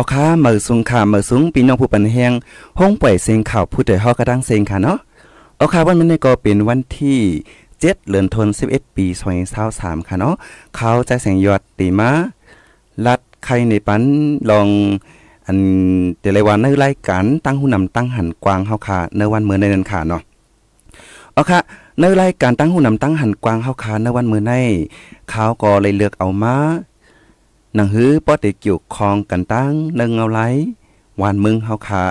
อค่ะมือสูงค่ะมือสูงปีน้องผู้ปันแหงห้องปล่อยเสียงข่าวผู้ใดฮอกระดังเสียงค่ะเนาะอค่ะวันนี้ก็เป็นวันที่เจ็ดเดือนธันวาคม11ปี2023ค่ะเนาะเขาใจแสงยอดตีมาลัดใครในปันลองอันเดลวันในรายการตั้งหูนำตั้งหันกวางเฮาค่ะในวันเมื้อในนั้นค่ะเนาะเอาค่ะในรายการตั้งหูนำตั้งหันกวางเฮาค่ะในวันเมื้อในเขาก็เลยเลือกเอามา หนังหื้อป้อติเกี่ยวคองกันตั้งนึงเอาไหลวานมึงเฮาค่ะ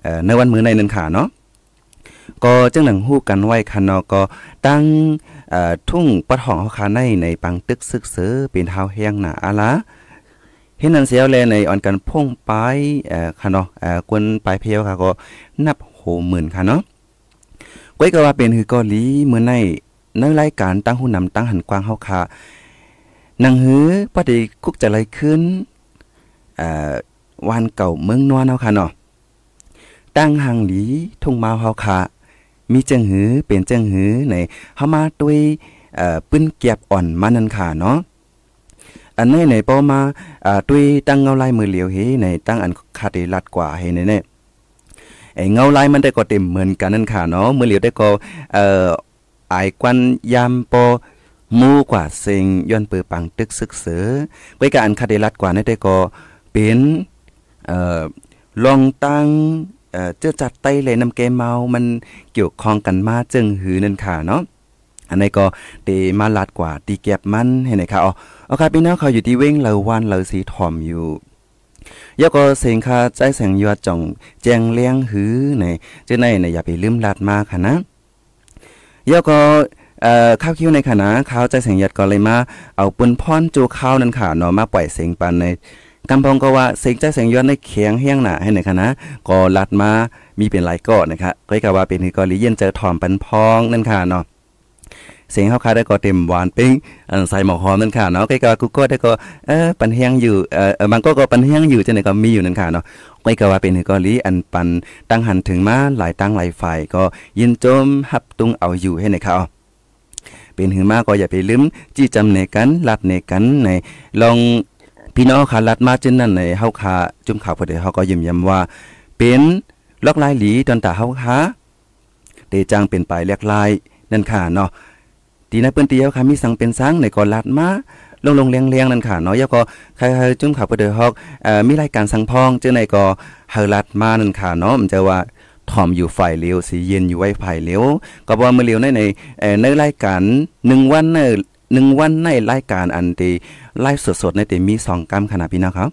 เอ่อในวันมื้อในนั้นค่ะเนาะก็จังหนังฮู้กันไว้ค่ะเนาะก็ตั้งเอ่อทุ่งปะทองเฮาค่ะในในปังตึกซึกเสือเป็นเฮาแห้งหนาอะละเห็นนั่นเสียวแลในอ่อนกันพ่งปลายเอ่อค่ะเนาะเอ่อกวนปลายเพลวค่ะก็นับโหหมื่นค่ะเนาะก้อยก็ว่าเป็นคือกาหลีมื้อในในรายการตั้งหูนำตั้งหันกว้างเฮาค่ะ นังหือปฏิคุกจะไรขึ้นอ่าวันเก่าเมืองนวลเฮาค่ะเนาะตั้งหังหลีทุ่งมาเฮาค่ะ มีจังหือเป็นจังหือในเฮามาด้วยเอ่อปืนเกียบอ่อนมานั่นค่ะเนาะอันนี้ในปอมาอ่าด้วยตั้งเงาลายมือเหลียวเฮในตั้งอันคาติลัดกว่าเฮในเนี่ยไอ้เงาลายมันได้ก็เต็มเหมือนกันนั่นค่ะเนาะมือเหลียวได้ก็เอ่อไอควันยามปอ มูกว่าเซงย้อนเปือปังตึกซึกเสือไปการคาเดลัดกว่าในี่ได้ก็เป็นเอ่อลองตั้งเอ่อเจ้าจัดไต้เลยนำเกมเมา มันเกี่ยวข้องกันมาจึงหือนั่นค่ะเนาะอันนี้ก็เตมาลัดกว่าตีเก็บมันให้ไหนค่ะอ๋อเอาค่ะพี่น้องเขาอยู่ที่เว้งเลาวันเลาสีถ่อมอยู่ยก็เสียงค่ะใจแสงยอดจ่องแจงเลี้ยงหือในเจ้าในในอย่าไปลืมลัดมาค่ะนะยก็ เอ่อข้าวคิวในขณะข้าวใจเสียงยัดก็เลยมาเอาปุนพรจูข้าวนั่นค่ะเนาะมาปล่อยเสียงปันในกำพองก็ว่าเสียงใจเสียงยอดในเคียงเฮียงหนาให้ในคณะก็ลัดมามีเป็นหลายก้อนะคะก็ก็ว่าเป็นคือกอลีเย็นเจอถอมปันพองนั่นค่ะเนาะเสียงเฮาคาได้ก็เต็มหวานปิ้งอันใส่หมอกหอมนั่นค่ะเนาะก็ก็กูก็ได้ก็เออปันเฮียงอยู่เออมันก็ก็ปันเฮียงอยู่จังได๋ก็มีอยู่นั่นค่ะเนาะก็ก็ว่าเป็นกอลีอันปันตั้งหันถึงมาหลายตั้งหลายฝ่ายก็ยินจมฮับตุงเอาอยู่ให้ในค่ะ เป็นหือมาก็อย่าไปลืมจี้จำในกันลัดในกันในลองพี่น้องค่ะลัดมาจึงนั่นในเฮาคาจุ่มข่าวพอดีเฮาก็ยิ้มย้ำว่า เป็นลอกลายหลีตอนตาเฮาค่ะเตจังเป็นปลายแลกลายนั่นค่ะเนาะตีในปืนเตียวค่ะมีสังเป็นสังในก็ลัดมาลงลงเลียงเลียงนั่นค่ะเนาะยาก็ใครๆจุ่มข่าวพอดีเฮาเอ่อมีรายการสังพองเจึงในก็เฮาลัดมานั่นค่ะเนาะมันจะว่า ถอมอยู่ฝ่ายเลี้ยวสีเย็นอยู่ไว้ฝ่ายเลี้ยวก็บ่มื้อเลี้ยวในในเอ่อในรายการ1วันใน1วันในรายการอันที่ไลฟ์สดๆในแต่มี2กรรมขนาดพี่นะครับ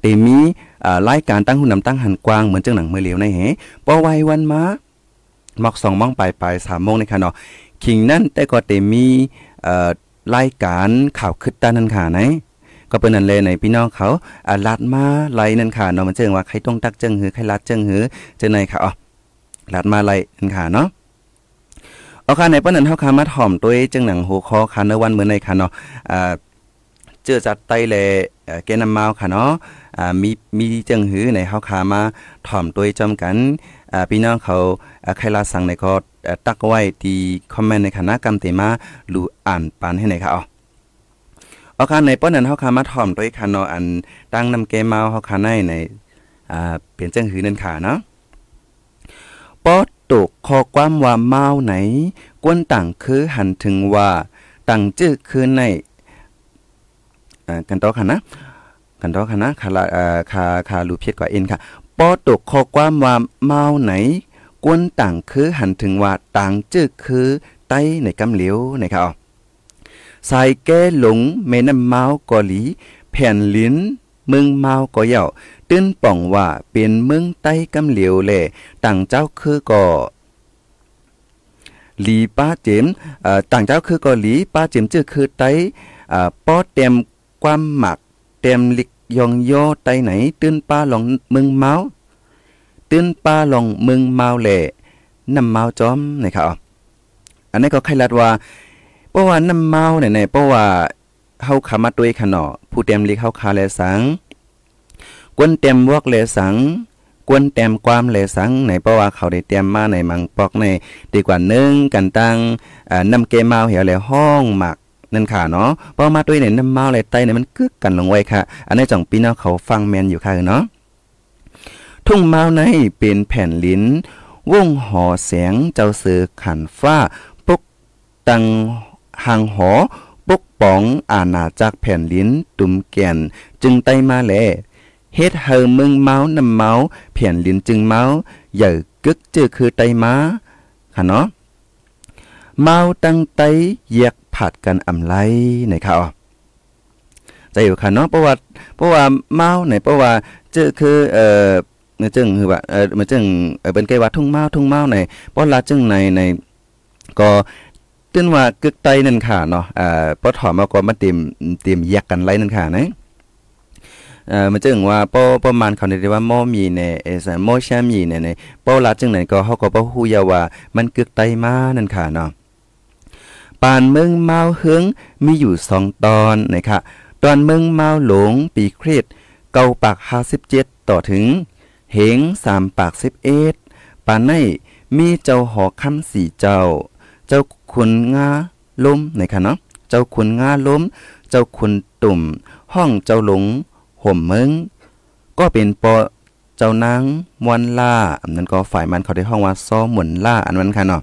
แต่มีอ่ารายการตั้งหุ่นนำตั้งหันกว้างเหมือนจังหนังมื้อเลี้ยวในแฮบ่ไววันมาหมอก2มองปลายๆ3โมงในค่ะเนาะคิงนั้นแต่ก็แต่มีเอ่อรายการข่าวคึดตานั่นค่ะไหน ก็เป็นนั่นเลยในพี่น้องเขาอ่าลัดมาไลนั่นค่ะเนาะมันเจิงว่าใครต้องตักเจิงหือใครลัดเจิงหือเจังไหนค่ะอ๋อลัดมาไลนั่นค่ะเนาะเอาค่ะในป้นนั้นเฮาค่ะมาถ่อมตัวจังหนังหัวคอค่ะในวันมื้อในค่ะเนาะอ่าเจอจัดไตแลแกนำมาวค่ะเนาะอ่ามีมีจังหือในเฮาค่ะมาถ่อมตัวจอมกันอ่าพี่น้องเขาใครลาสั่งในก็ตักไว้ที่คอมเมนต์ในคณะกรรมเตมาลูอ่านปานให้ไหนค่ะอ๋อ เอาค่ะในป้อนนั้นเฮาค่ะมาถ่อมด้วยค่ะเนาะอันตั้งนำเกมเมาเฮาค่ะในในอ่าเปลี่ยนจังหือนั่นค่ะเนาะปอตกข้อความว่าเมาไหน กวนต่างคือหันถึงว่าต่างจื้อคือในอ่ากันต่อค่ะนะกันต่อค่ะนะคาลาอ่าคาคาลูเพียกว่าเอ็นค่ะปอตกข้อความว่าเมาไหน กวนต่างคือหันถึงว่าต่างจื้อคือไต้ในกำเหลียวนะครับ ใส่แก้หลงเมน้ำเมากอหลี แผ่นลิ้นเมืองเมาก็เย่าตื้นป่องว่าเป็นเมืองใต้กำเหลียวแหล่ต่างเจ้าคือก็หลีป้าเจมต่างเจ้าคือก็หลีป้าเจมจื้อคือไต้ป้อเต็มความหมักเต็มลิกยองย่อไต้ไหน ตื้นป้าลองเมืองเมาตื้นป้าลองเมืองเมาแหล่น้ำเมาจอมนะครับอันนี้ก็ใครลัดว่า เพราะว่าน้ำเมาเนี่ยเพราะว่าเฮาขามาด้วยขนอผู้เต็มลิกเฮาคาแลสังกวนเต็มวอกเลสังกวนเต็มความเลสังในเพราะว่าเขาได้เตรียมมาในมังปอกในดีกว่านึงกันตั้งอ่านำเกเมาเหี่ยวแลห้องหมักนั่นค่ะเนาะเพอมาด้วยเนี่ยน้ำเมาเลยไตเนี่ยมันกึกกันลงไว้ค่ะ อันนี้จ่องพี่น้องเขาฟังแมนอยู่ค่ะเนาะทุ่งเมาในเป็นแผ่นลิ้นวงห่อแสงเจ้าเสือขันฟ้าปุกตัง หางหอ ปกป๋องอาณาจักรแผ่นลิ้นตุ่มแก่น จึงไตมาแลเฮ็ดเฮอมึงเมานำเมาแผ่นลิ้นจึงเมาอย่ากึกจือคือไตมาค่ะเนาะเมาตั้งไตแยกผัดกันอำไลนะครับใจอยู่ค่ะเนาะเพราะว่าเพราะว่าเมาในเพราะว่าจือคือเอ่อเนี่ยจึงคือว่าเออมันจึงเออเป็นไกว่าทุ่งเมาทุ่งเมาในเพราะลาจึงในในก็ ตื้นว่ากึกไตนั่นค่ะเนาะอ่าพอถอมาก็มาเตรียมเตรียมแยกกันไล่นั่นค่ะนะเอ่อมันจึงว่าป้อประมาณเขาได้ว่าม้อมีในเอสหม้อแชมมีในในป้อลาจึงไหนก็เฮาก็บ่ฮู้ยาว่ามันกึกไตมานั่นค่ะเนาะปานเมืองเมาเฮืองมีอยู่สองตอนนะคะตอนเมืองเมาหลงปีคริสเก้าปาก57ต่อถึงเหงสามปากสิบเอ็ดปานในมีเจ้าหอคำสี่เจ้า เจ้า ขุนงาล้มในคะเนาะเจ้าขุนงาล้ม เจ้าขุนตุ่ม ห้องเจ้าหลงห่มเมืองก็เป็นปอเจ้านางมวนล่าอันนั้นก็ฝ่ายมันเขาได้ห้องว่าซ้อหมุนล่าอันนั้นค่ะเนาะ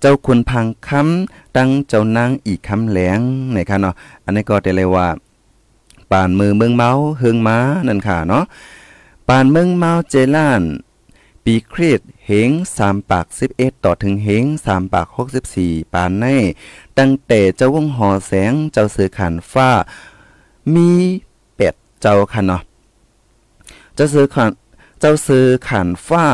เจ้าคุณพังคำตั้งเจ้านางอีกคำแหลงในคะเนาะอันนี้ก็ได้เลยว่าป่านมือเมืองเมาเฮืองม้านั่นค่ะเนาะปานเมืองเมาเจล้าน ปีคริสเหงสามปากสิบเอ็ดต่อถึงเหงสามปากหกสิบสี่ปานใน ตั้งแต่เจ้าวงหอแสงเจ้าเสือขันฟ้า มีเป็ดเจ้าค่ะเนาะเจ้าเสือขันเจ้าเสือขันฟ้า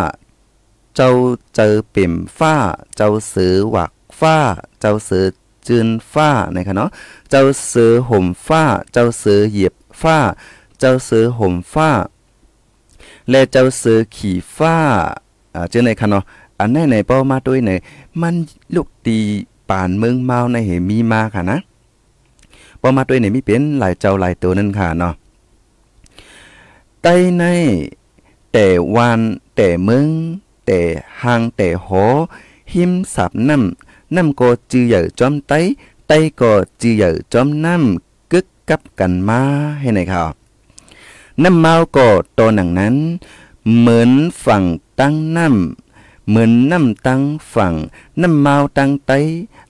เจ้าเจอเปี่มฟ้า เจ้าเสือหวักฟ้า เจ้าเสือจืนฟ้านะคะเนาะเจ้าเสือห่มฟ้า เจ้าเสือเหยียบฟ้า เจ้าเสือห่มฟ้า และเจ้าเสือขี่ฟ้าอ่าเจ้าในค่ะเนาะอันไหนในเป้ามาด้วยในมันลูกตีป่านเมืองเมาในเหมีมาค่ะนะเป้ามาด้วยในมีเป็นหลายเจ้าหลายตัวนั่นค่ะเนาะใต้ในแต่วันแต่เมืองแต่หางแต่หอหิมสับน้ำน้ำก็จือใหญ่จอมไต้ไต้ก็จือใหญ่จอมน้ำกึกกับกันมาให้ไหนครับ น้ำเมาก็ตัวหนังนั้น เหมือนฝั่งตั้งน้ำเหมือนน้ำตั้งฝั่ง น้ำเมาตั้งไต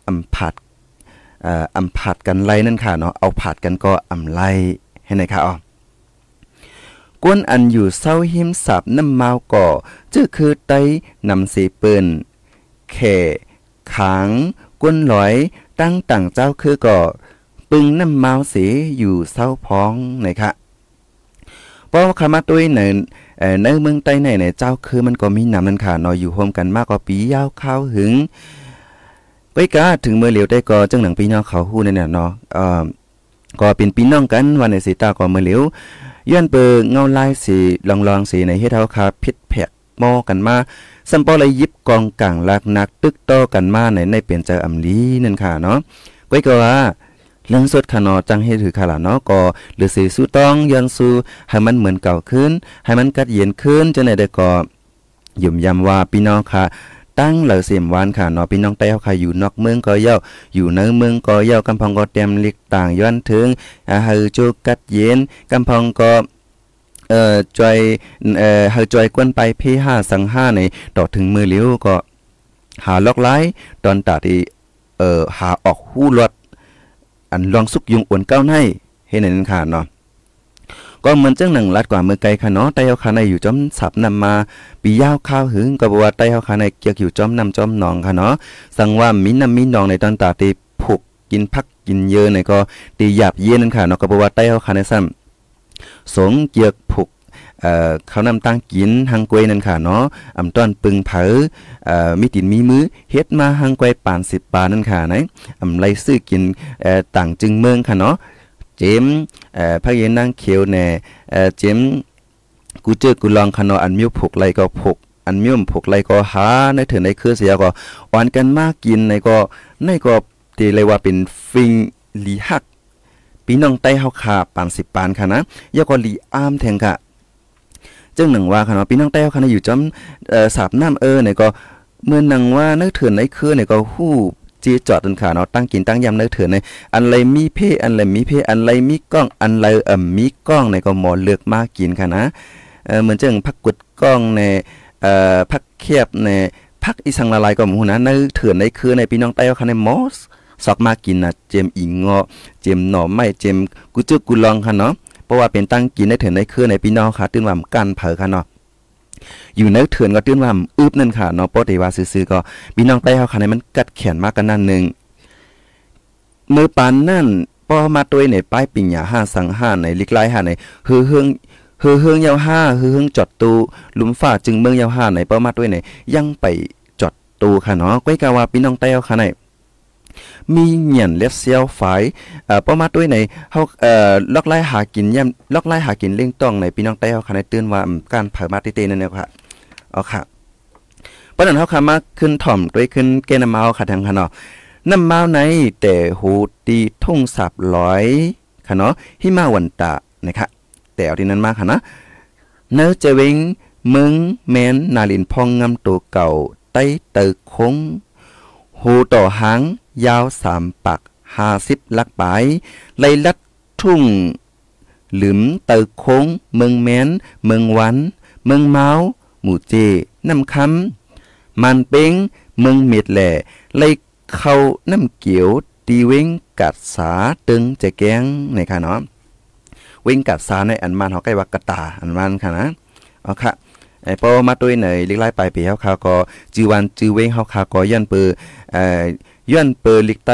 อำผัดอ่ออำผัดกันไล่นั่นค่ะเนาะเอาผัดกันก็อำไล่ให้ไหนค่ะอ๋อกวนอันอยู่เศร้าหิมสับน้ำเมาก่อจื้อคือไตนำสีปืนแข่ขางกวนลอยตั้งต่างเจ้าคือก่อปึงน้ำเมาสีอยู่เศร้าพ้องนะคะ เพราะคำมาตุ้ยในในเมืองใต้ในในเจ้าคือมันก็มีน้ำนั่นค่ะนอยอยู่โฮมกันมากกว่าปียาวข้าวหึงไปกาถึงเมื่อเหลียวได้ก็จังหนังปีน้องเขาฮู้นั่นน่ะเนาะเอ่อก็เป็นพี่น้องกันวันในสีตาก็เมื่อเหลียวย้อนเปิงเงาลายสีลองลองสีในเฮ็ดเฮาคาพิษแผกหม้อกันมาสัมปอเลยยิบกองกลางลักนัก ตึกต่อกันมาในในเปลี่ยนใจอำลีนั่นค่ะเนาะก้ก็ว่า เรื่องสดขนอจังเฮ็ดถือค่ะล่ะเนาะก็หรือสีสู้ต้องย้อนสู้ให้มันเหมือนเก่าขึ้น ให้มันกัดเย็นขึ้นจังได๋ได้ก็ย่มย้ำว่าพี่น้องค่ะตั้งเหล่าเสียมวานค่ะเนาะพี่น้องใต้เฮาค่ะอยู่นอกเมืองก็เย้าอยู่ในเมืองก็เย้ากำพองก็เตรียมลิกต่างย้อนถึงอาเฮาจูกัดเย็นกำพองก็เอ่อจอยเอ่อเฮาจอยกวนไปพี่ห้าสังห้าในต่อถึงมือเลี้ยวก็หาล็อกไลตอนตาที่เอ่อหาออกหู้รถ อันลองสุกยุงอ้วนเก้าในเฮ็ดนั่นค่ะเนาะก็เหมือนจังหนังลัดกว่ามือไกลค่ะเนาะไต้เฮาคาในอยู่จอมสับนำมาปียาวข้าวหึงก็บ่ว่าไต้เฮาคาในเกี่ยวอยู่จอมนำจอมหนองค่ะเนาะสั่งว่ามิน้ำมินหนองในตอนตาตีผูกกินพักกินเยอะในก็ตีหยาบเย็นนั่นค่ะเนาะก็บอกว่าไต้เฮาคาในซ้ำสงเกียกผูก เอ่อเขานำตั้งกินหังกวยนั่นค่ะเนาะอำต้อนปึงเผอเอ่อมีตินมีมือเฮ็ดมาหังกวยปาน10บาทนั่นค่ะไหนอำไรซื้อกินเอ่อต่างจึงเมืองค่ะเนาะเจมเอ่อพระเย็นนางเขียวแน่เอ่อเจมกูเจอกูลองคะเนาะอันมิวผูกไรก็ผูกอันมิวผูกไรก็หาในเถินในคือเสียก็อ่อนกันมากกินในก็ในก็ตีเลยว่าเป็นฟิงลีฮักพี่น้องใต้เฮาขาปาน10ปานค่ะนะยาก็ลีอ้ามแทงค่ะ จึงหนึ่งว่าค่ะเนาะพี่น้องใต้เฮาค่ะอยู่จอมเอ่อสาบน้ำเออเนี่ยก็เมื่อนังว่านึกถึงในคือเนี่ยก็ฮู้จีจอดตันขาเนาะตั้งกินตั้งยำนึกถึงในอันไรมีเพอันไรมีเพอันไรมีกล้องอันไรเอ่มมีกล้องในก็หมอเลือกมากกินค่ะนะเออเหมือนจังพักกุดกล้องในเอ่อพักเคียบในพักอีสังละลายก็หมูนะนึกถึงในคือในพี่น้องใต้เฮาค่ะในมอสสอกมากินนะเจมอิงเงาะเจมหน่อไม้เจมกุจุกุลองค่ะเนาะ ราะว่าเป็นตั้งกินได้ถึงในคือในพี่น้องค่ะ ตื่นว่ากันเผอค่ะเนาะอยู่ในเถื่อนก็ตื่นว่าอึบนั่นค่ะเนาะปกติว่าซื่อๆก็พี่น้องใต้เฮาค่ะในมันกัดแขนมากกันนั่นนึงมือปานนั่นพอมาตัวในป้ายปิ่งหยาห้าสังห้าในลิกไลห้าในฮือเฮืองฮือเฮืองยาวห้าฮือเฮืองจอดตูหลุมฟ้าจึงเมืองยาวห้าในป้ามาด้วยในยังไปจอดตูค่ะเนาะก้อยกาว่าพี่น้องใต้เฮาค่ะใน มีเหยียนเล็ดเซียวฝายเอ่อป้อมาด้วยในเฮาเอ่อลอกไล่หากินย่ำลอกไล่หากินเลี้ยงต้องในพี่น้องใต้เฮาค่ะในตื่นว่าการเผามาเตๆนั่นแหละค่ะเอาค่ะปานนั้นเฮาค่ะมาขึ้นถ่อมด้วยขึ้นเกณฑ์เมาค่ะทางค่ะเนาะน้ำเมาในแต่หูตีทุ่งสับร้อยค่ะเนาะหิมาวันตะนะคะแต่เอาที่นั้นมาค่ะนะเนื้อเจวิงมึงแมนนาลินพองงำตัวเก่าใต้เตอคงหูต่อหาง ยาวสามปักห้าสิบลักปายไลลัดทุ่ง หลืมเตอโค้ง เมืองแมนเมืองวัน เมืองเมาหมู่เจน้ำคำมันเป้งเมืองเม็ดแหล่ไลเข้าน้ำเกียวตีเว้งกัดสาตึงจะแกงในค่ะเนาะเว้งกัดสาในอันมันเขาใกล้ว่ากตาอันมันค่ะนะเอาค่ะไอ้ปอมาตัวไหนเลิกไล่ไปปีเฮาคาก็จือวันจือเว้งเฮาคาก็ยันเปอเอ่อ ย้อนเปอลิกไต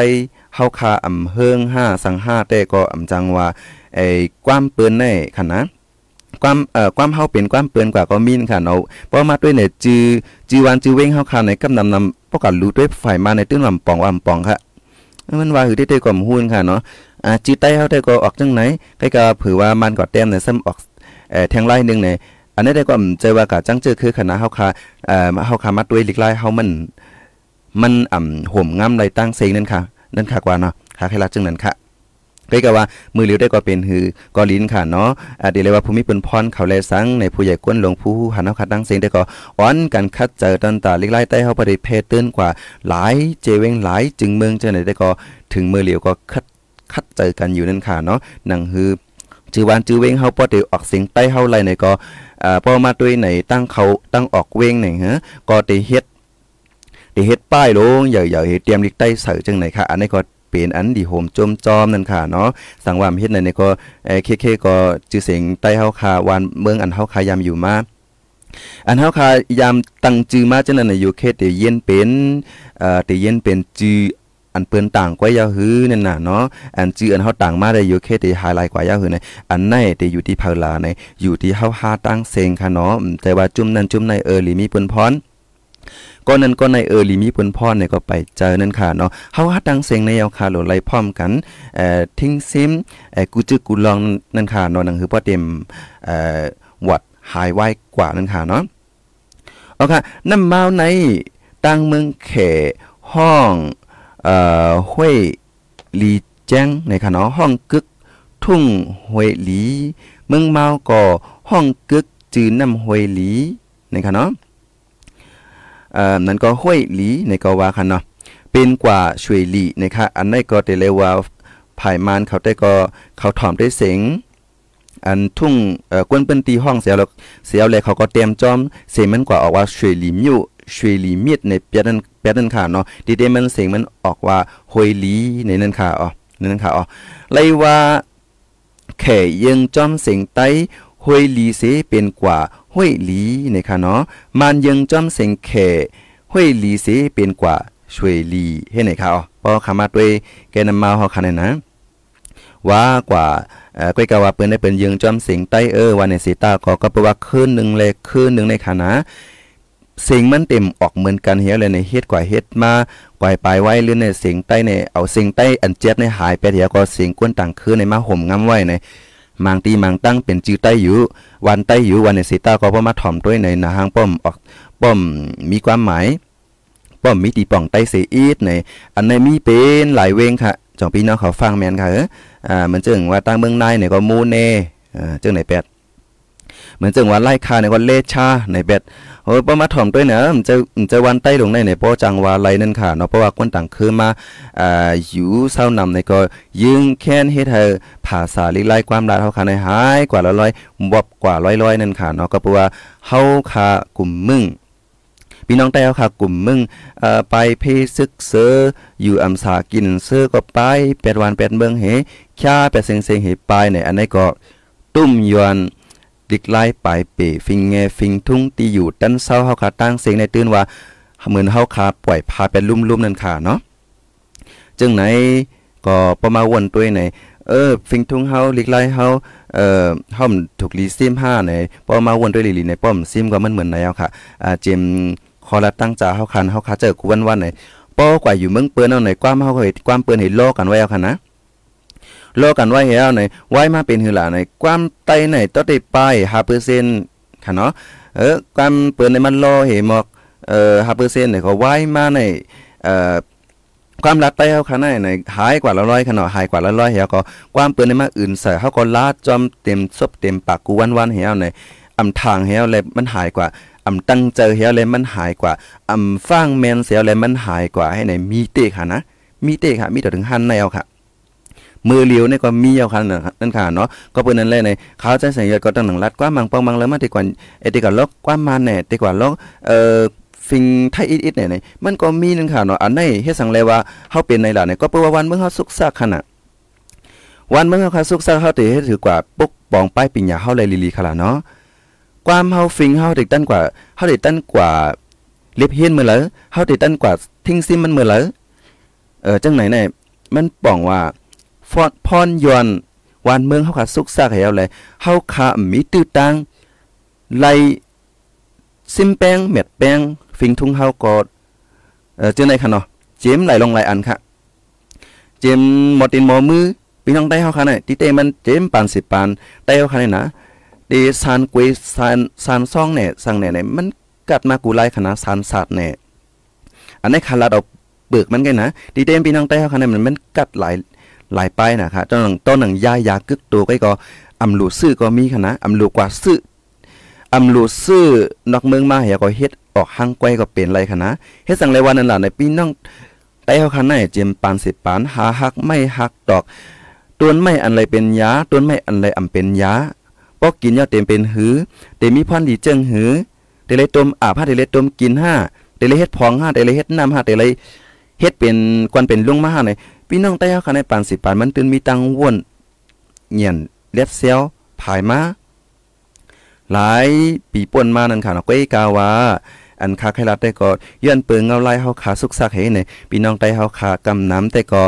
เฮาคาอำเฮิงห้าสังห้าแต่ก็อำจังว่าไอ้ความเปิ้นในคันนะความเอ่อความเฮาเป็นความเปิ้นกว่าก็มีนค่ะเนาะเพราะมาด้วยเนี่ยจือจือวันจือเว้งเฮาคาในกำนำนำปกกันรู้ด้วยฝ่ายมาในตื้นลำปองว่าปองค่ะมันว่าหือได้ๆก็หุ้นค่ะเนาะอ่าจือไตเฮาได้ก็ออกจังไหนใกล้ก็ผือว่ามันก็แต้มในซ้ำออกเอ่อแทงไล่นึงในอันนี้ได้ก็เจว่ากะจังเจอคือคณะเฮาคาเอ่อเฮาคามาด้วยลิกไล่เฮามัน มันอ่ำห่มงาไรตั้งเซงนั่นค่ะ นั่นค่ะกว่าเนาะค่ะใครรักจึงนั้นค่ะก็ก็ว่า มือเหลียวได้ก็เป็นหือกอลินค่ะเนาะอดีเลยว่าภูมิปิ้นพรเขาแลสังในผู้ใหญ่ก้นหลวงผู้หันเฮาคัดตั้งเสียงได้ก็อ้อนกันคัดเจอตันตาลิกไล่ใต้เฮาบ่ได้เพเตือนกว่า หลายเจเวงหลายจึงเมืองเจอไหนได้ก็ถึงมือเหลียวก็คัดคัดเจอกันอยู่นั่นค่ะเนาะหนังฮือจือวานจือเวงเฮาบ่ได้ออกเสียงใต้เฮาไหลในก็อ่าพอมาด้วยไหนตั้งเขาตั้งออกเวงไหนฮะก็ได้เฮ็ด เฮ็ดป้ายลงอย่าอย่าเฮ็ดเตรียมลิกใต้เสือจังไหนค่ะ อันนี้ก็เป็นอันดีโฮมจมจอมนั่นค่ะเนาะสังวามเฮ็ดในนี่ก็เอเคเคก็จือเสียงใต้เฮาคาวานเมืองอันเฮาคายามอยู่มาอันเฮาคายามตั้งจื้อมาจังนั้นอยู่เขตเย็นเป็นเอ่อตเย็นเป็นจื้ออันเปิ้นต่างกว่ายาหื้อนั่นน่ะเนาะอันจื้ออันเฮาต่างมาได้อยู่เขตที่ไฮไลท์กว่ายาหื้อในอันไหนที่อยู่ที่เพลาในอยู่ที่เฮาหาตั้งเซงค่ะเนาะแต่ว่าจุ่มนั้นจุ่มในเออหรือมีเปิ้นพร ก็นั้นก็ในเออลีมีปนพรเนี่ยก็ไปเจอนั่นค่ะเนาะเฮาฮัดดังเสียงในเอาคาโหลไล่พร้อมกันเอ่อทิ้งซิมเอ่อกูจึกกูลองนั่นค่ะเนาะนั่นคือพอเต็มเอ่อวัดหายไว้กว่านั่นค่ะเนาะเอาค่ะน้ำเมาในตั้งเมืองเขห้องเอ่อห้วยลีแจ้งในค่ะเนาะห้องกึกทุ่งห้วยลี เมืองเมาก็ห้องกึกจือน้ำห้วยลีในค่ะเนาะ อ่อนั่นก็ห้วยหลีในก็ว่าคันเนาะเป็นกว่าช่วยหลีนะคะอันนี้ก็ได้เรียว่าภายมานเขาได้ก็เขาถอมได้เสียงอันทุ่งเอ่อกวนเปิ้นตีห้องเสียแล้วเสียแล้วเขาก็เตรียมจอมเสียงมันกว่าออกว่าช่วยหลีมิวช่วยหลีมีดในเปียนั้นเปียนั้นค่ะเนาะดีเดมันเสียงมันออกว่าห้วยหลีในนั้นค่ะอ๋อในนั้นค่ะอ๋อเลยว่าแข่ยังจอมเสียงไต ห้วยหลีเสเป็นกว่าห้วยหลีนะคะเนาะมันยังจอมเสียงแขห้วยหลีเสเป็นกว่าช่วยหลีเฮ็ดไหนคะอ๋อปอขามาด้วยแกนำมาเฮาคันนะว่ากว่าเอ่อก้อยกะว่าเปิ้นได้เปิ้นยืงจอมเสิงใต้เออวันในสีตาก็ก็แปลว่าคืนหนึงเลยคืนหนึงในคณะเสิ่งมันเต็มออกเหมือนกันเฮียเลยในเฮ็ดกว่าเฮ็ดมากว่าปลายไว้หรือในเสิงใต้ในเอาสิงใต้อันเจ็บในหายไปเดียวก็เสิงกวนต่างคืนในมาห่มงำไว้ใน มังตีมังตั้งเป็นจื้อใต้อยู่ วันใต้อยู่วันในสิตาก็พ่อมาถ่อมด้วยในนาหางป้อมออกป้อมมีความหมาย ป้อมมีตีป่องใต้เสียอีดในอันในมีเป็นหลายเวงค่ะจองพี่น้องเขาฟังแมนค่ะเอออ่ามันจึงว่าตั้งเมืองในเนี่ยก็มูเน่อ่าจึงไหนแปด เหมือนจึงว่าไล่คาเนี่ยก็เลชาในแปดโอ้ยป้อมาถ่อมด้วยเนอะมันจะมันจะวันใต้ลงในในป้อจังว่าไรนั่นค่ะเนาะเพราะว่าคนต่างคือมาอ่าอยู่เศร้านำในก็ยิงแค้นเฮ็ดให้ภาษาลิไล่ความลาเฮาคาในหายกว่าละร้อยบอบกว่าร้อยๆนั่นค่ะเนาะก็เพราะว่าเฮาคากลุ่มมึงพี่น้องแต่ค่ะกลุ่มมึงเอ่อไปเพซึกเซออยู่อำสากินเซอก็ไปแปดวันแปดเมืองเหค่าแปดเซงเซงเหไปในอันนี้ก็ตุ้มยวน ดิกไล่ไปเปฟิงแงฟิงทุ่งตีอยู่ดันเศร้าเฮาขาตั้งเสียงในตื่นว่าเหมือนเฮาขาปล่อยพาเป็นลุ่มๆนั่นค่ะเนาะจึงไหนก็ประมาวนตัวในเออฟิงทุ่งเฮาลิกไล่เฮาเอ่อเฮาถูกลีซิม5ในพอมาวนด้วยลีลีในป้อมซิมก็มันเหมือนแล้วค่ะอ่าเจมคอละตั้งจ่าเฮาคันเฮาคาเจอกูวันวันไหนป้อกว่าอยู่เมืองเปิ้นเอาไหนความเฮาก็เฮ็ดความเปิ้นให้โลกันไว้เอาคันนะ โลกันไว้ให้เอาหนไว้มาเป็นหือหล่ะหนความไตไหนต้องได้ไป5%ค่ะเนาะเออความเปิ้นในมันโลให้หมอกเอ่อ5%เนี่ยก็ไว้มาในเอ่อความรัดไตเฮาคันไหนหายกว่าละร้อยคันาะหายกว่าละร้อยเฮาก็ความเปิ้นในมาอื่นใส่เฮาก็ลาดจอมเต็มซบเต็มปากกูวันวันๆให้เอาไหนอำทางให้เอาเลยมันหายกว่าอำตั้งเจอเฮียเลยมันหายกว่าอำฟังแมนเสียเลยมันหายกว่าให้ไหนมีเตะค่ะนะมีเตะค่ะมีแต่ถึงหันในเอาค่ะ มือเลียวเนี่ยก็มีเอาค่ะนั่นค่ะเนาะก็เปิ้นนั่นแหละในเขาใสัญญาก็ตั้งหนังรัดกว่ามังปองมังแล้วมาดีกว่าเอติกว่าลอกกว่ามาแน่ดีกว่าลอกเอ่อฟิงไทยอิดๆเนี่ยนี่มันก็มีนั่นค่ะเนาะอันไหนเฮ็ดสังเลยว่าเฮาเป็นในล่ะเนี่ยก็เปิ้ว่าวันเมื่อเฮาสุขสักขนาดวันเมื่อเฮาสุขสักเฮาติเฮ็ดถือกว่าปุกปองป้ายปิญญาเฮาเลยลีๆค่ะล่ะเนาะความเฮาฟิงเฮาได้ตั้นกว่าเฮาได้ตั้นกว่าเล็บเฮียนมื้อเหลอเฮาได้ตั้นกว่าทิ้งซิมมันมื้อเหลอเออจังไหนเนี่ยมันป้องว่า ฟอดพรยอนวานเมืองเฮาขาสุกซากให้เอาเลยเฮาขามีตื้อตังไลซิมแป้งเม็ดแป้งฟิงทุ่งเฮาก็เออจังไหนค่ะเนาะเจมไหลลงหลายอันค่ะ เจมหมดตินหมอมือพี่น้องได้เฮาค่ะเนี่ยติเตมันเจมปาน10ปานได้เฮาค่ะเนี่นะดีซานกวยซานซานซ่องเนี่ยสั่งเนี่ยมันกัดมากูไล่คณะซานศาสตร์เนี่ยอันนี้คาราดอกเบิกมันไงนะดีเตมพี่น้องใต้เขาเนี่ยมันมันกัดหลาย หลายป้ายนะคะต้นหนังต้นหนังยายากึกตัวก็ก็อำลูซื้อก็มีคณะอำลูกว่าซื้ออำลูซื้อนอกเมืองมาเหียก็เฮ็ดออกห้างไกวก็เป็นไรคณะเฮ็ดสั่งเลยวันนั้นล่ะในพี่น้องใต้เขาคันไหนเจมปานสิปานหาฮักไม่ฮักดอกต้นไม่อันไรเป็นยาต้นไม่อันไรอำเป็นยาปอกกินยอดเต็มเป็นหือเต็มมีพันดีเจิงหือเตเลยต้มอาบห้าเตเลยต้มกินห้าเตเลยเฮ็ดพองห้าเตเลยเฮ็ดน้ำห้าเตเลยเฮ็ดเป็นกวนเป็นลุงมาห้าใน พี่น้องใต้เฮาคันในปานสิปานมันตื่นมีตังว่นเหียนเล็บเซลผายมาหลายปีป่นมานั่นค่ะเนาะก้อยกาว่าอันคาไครัดได้ก็ย้อนเปิงเงาไล่เฮาขาสุกซักให้ในพี่น้องใต้เฮาขากำน้ำแต่ก็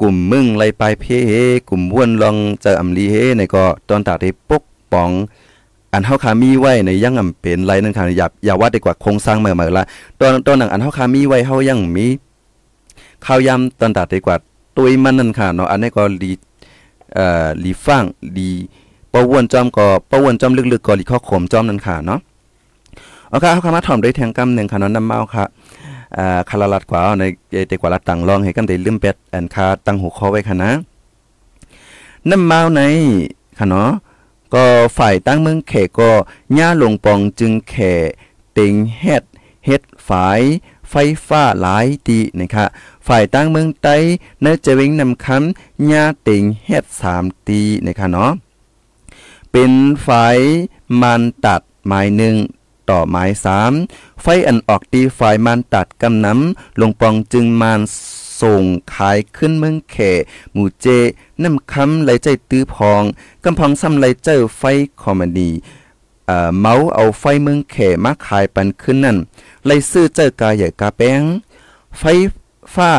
กลุ่มมึงไล่ไปเพเฮกลุ่มว่นลองเจออำลีเฮในก็ตอนตาที่ปกป้องอันเฮาคามีไว้ในยังอำเป็นไรนั่นค่ะอย่าอย่าว่าดีกว่าโครงสร้างเมื่อมาละตอนตอนหนังอันเฮาคามีไว้เฮายังมี ข้าวยำตอนตาดีกว่าตุยมันนั่นค่ะเนาะอันนี้ก็ลีเอ่อลีฟังลีปะวนจอมก็ปะวนจอมลึกๆก็ลีข้อขมจอมนั่นค่ะเนาะเอาค่ะเฮาคามาถ่อมด้วยแทงกำหนึ่งค่ะเนาะน้ำเมาค่ะอ่าคาราลัดกว่าในเตกว่าลัดตังลองให้กันได้ลืมเป็ดอันคาตังหัวคอไว้ค่ะนะน้ำเมาในค่ะเนาะก็ฝ่ายตั้งเมืองแขก็ย่าลงปองจึงแขติงเฮ็ดเฮ็ดฝายไฟฟ้าหลายตีนะคะ ฝ่ายตั้งเมืองใต้เนื้อจะเวงนำคำยาติงเฮ็ดสามตีนะคะเนาะเป็นฝ่ายมันตัดหมายหนึ่งต่อหมายสามไฟอันออกตีฝ่ายมันตัดกำน้ำลงปองจึงมานส่งขายขึ้นเมืองแขหมู่เจน้ำคำไหลใจตื้อพองกำพองซ้ำไหลเจอไฟคอมดีเอ่อเมาเอาไฟเมืองแขมาขายปันขึ้นนั่นไหลซื้อเจอกาใหญ่กาแป้งไฟ ฟ้า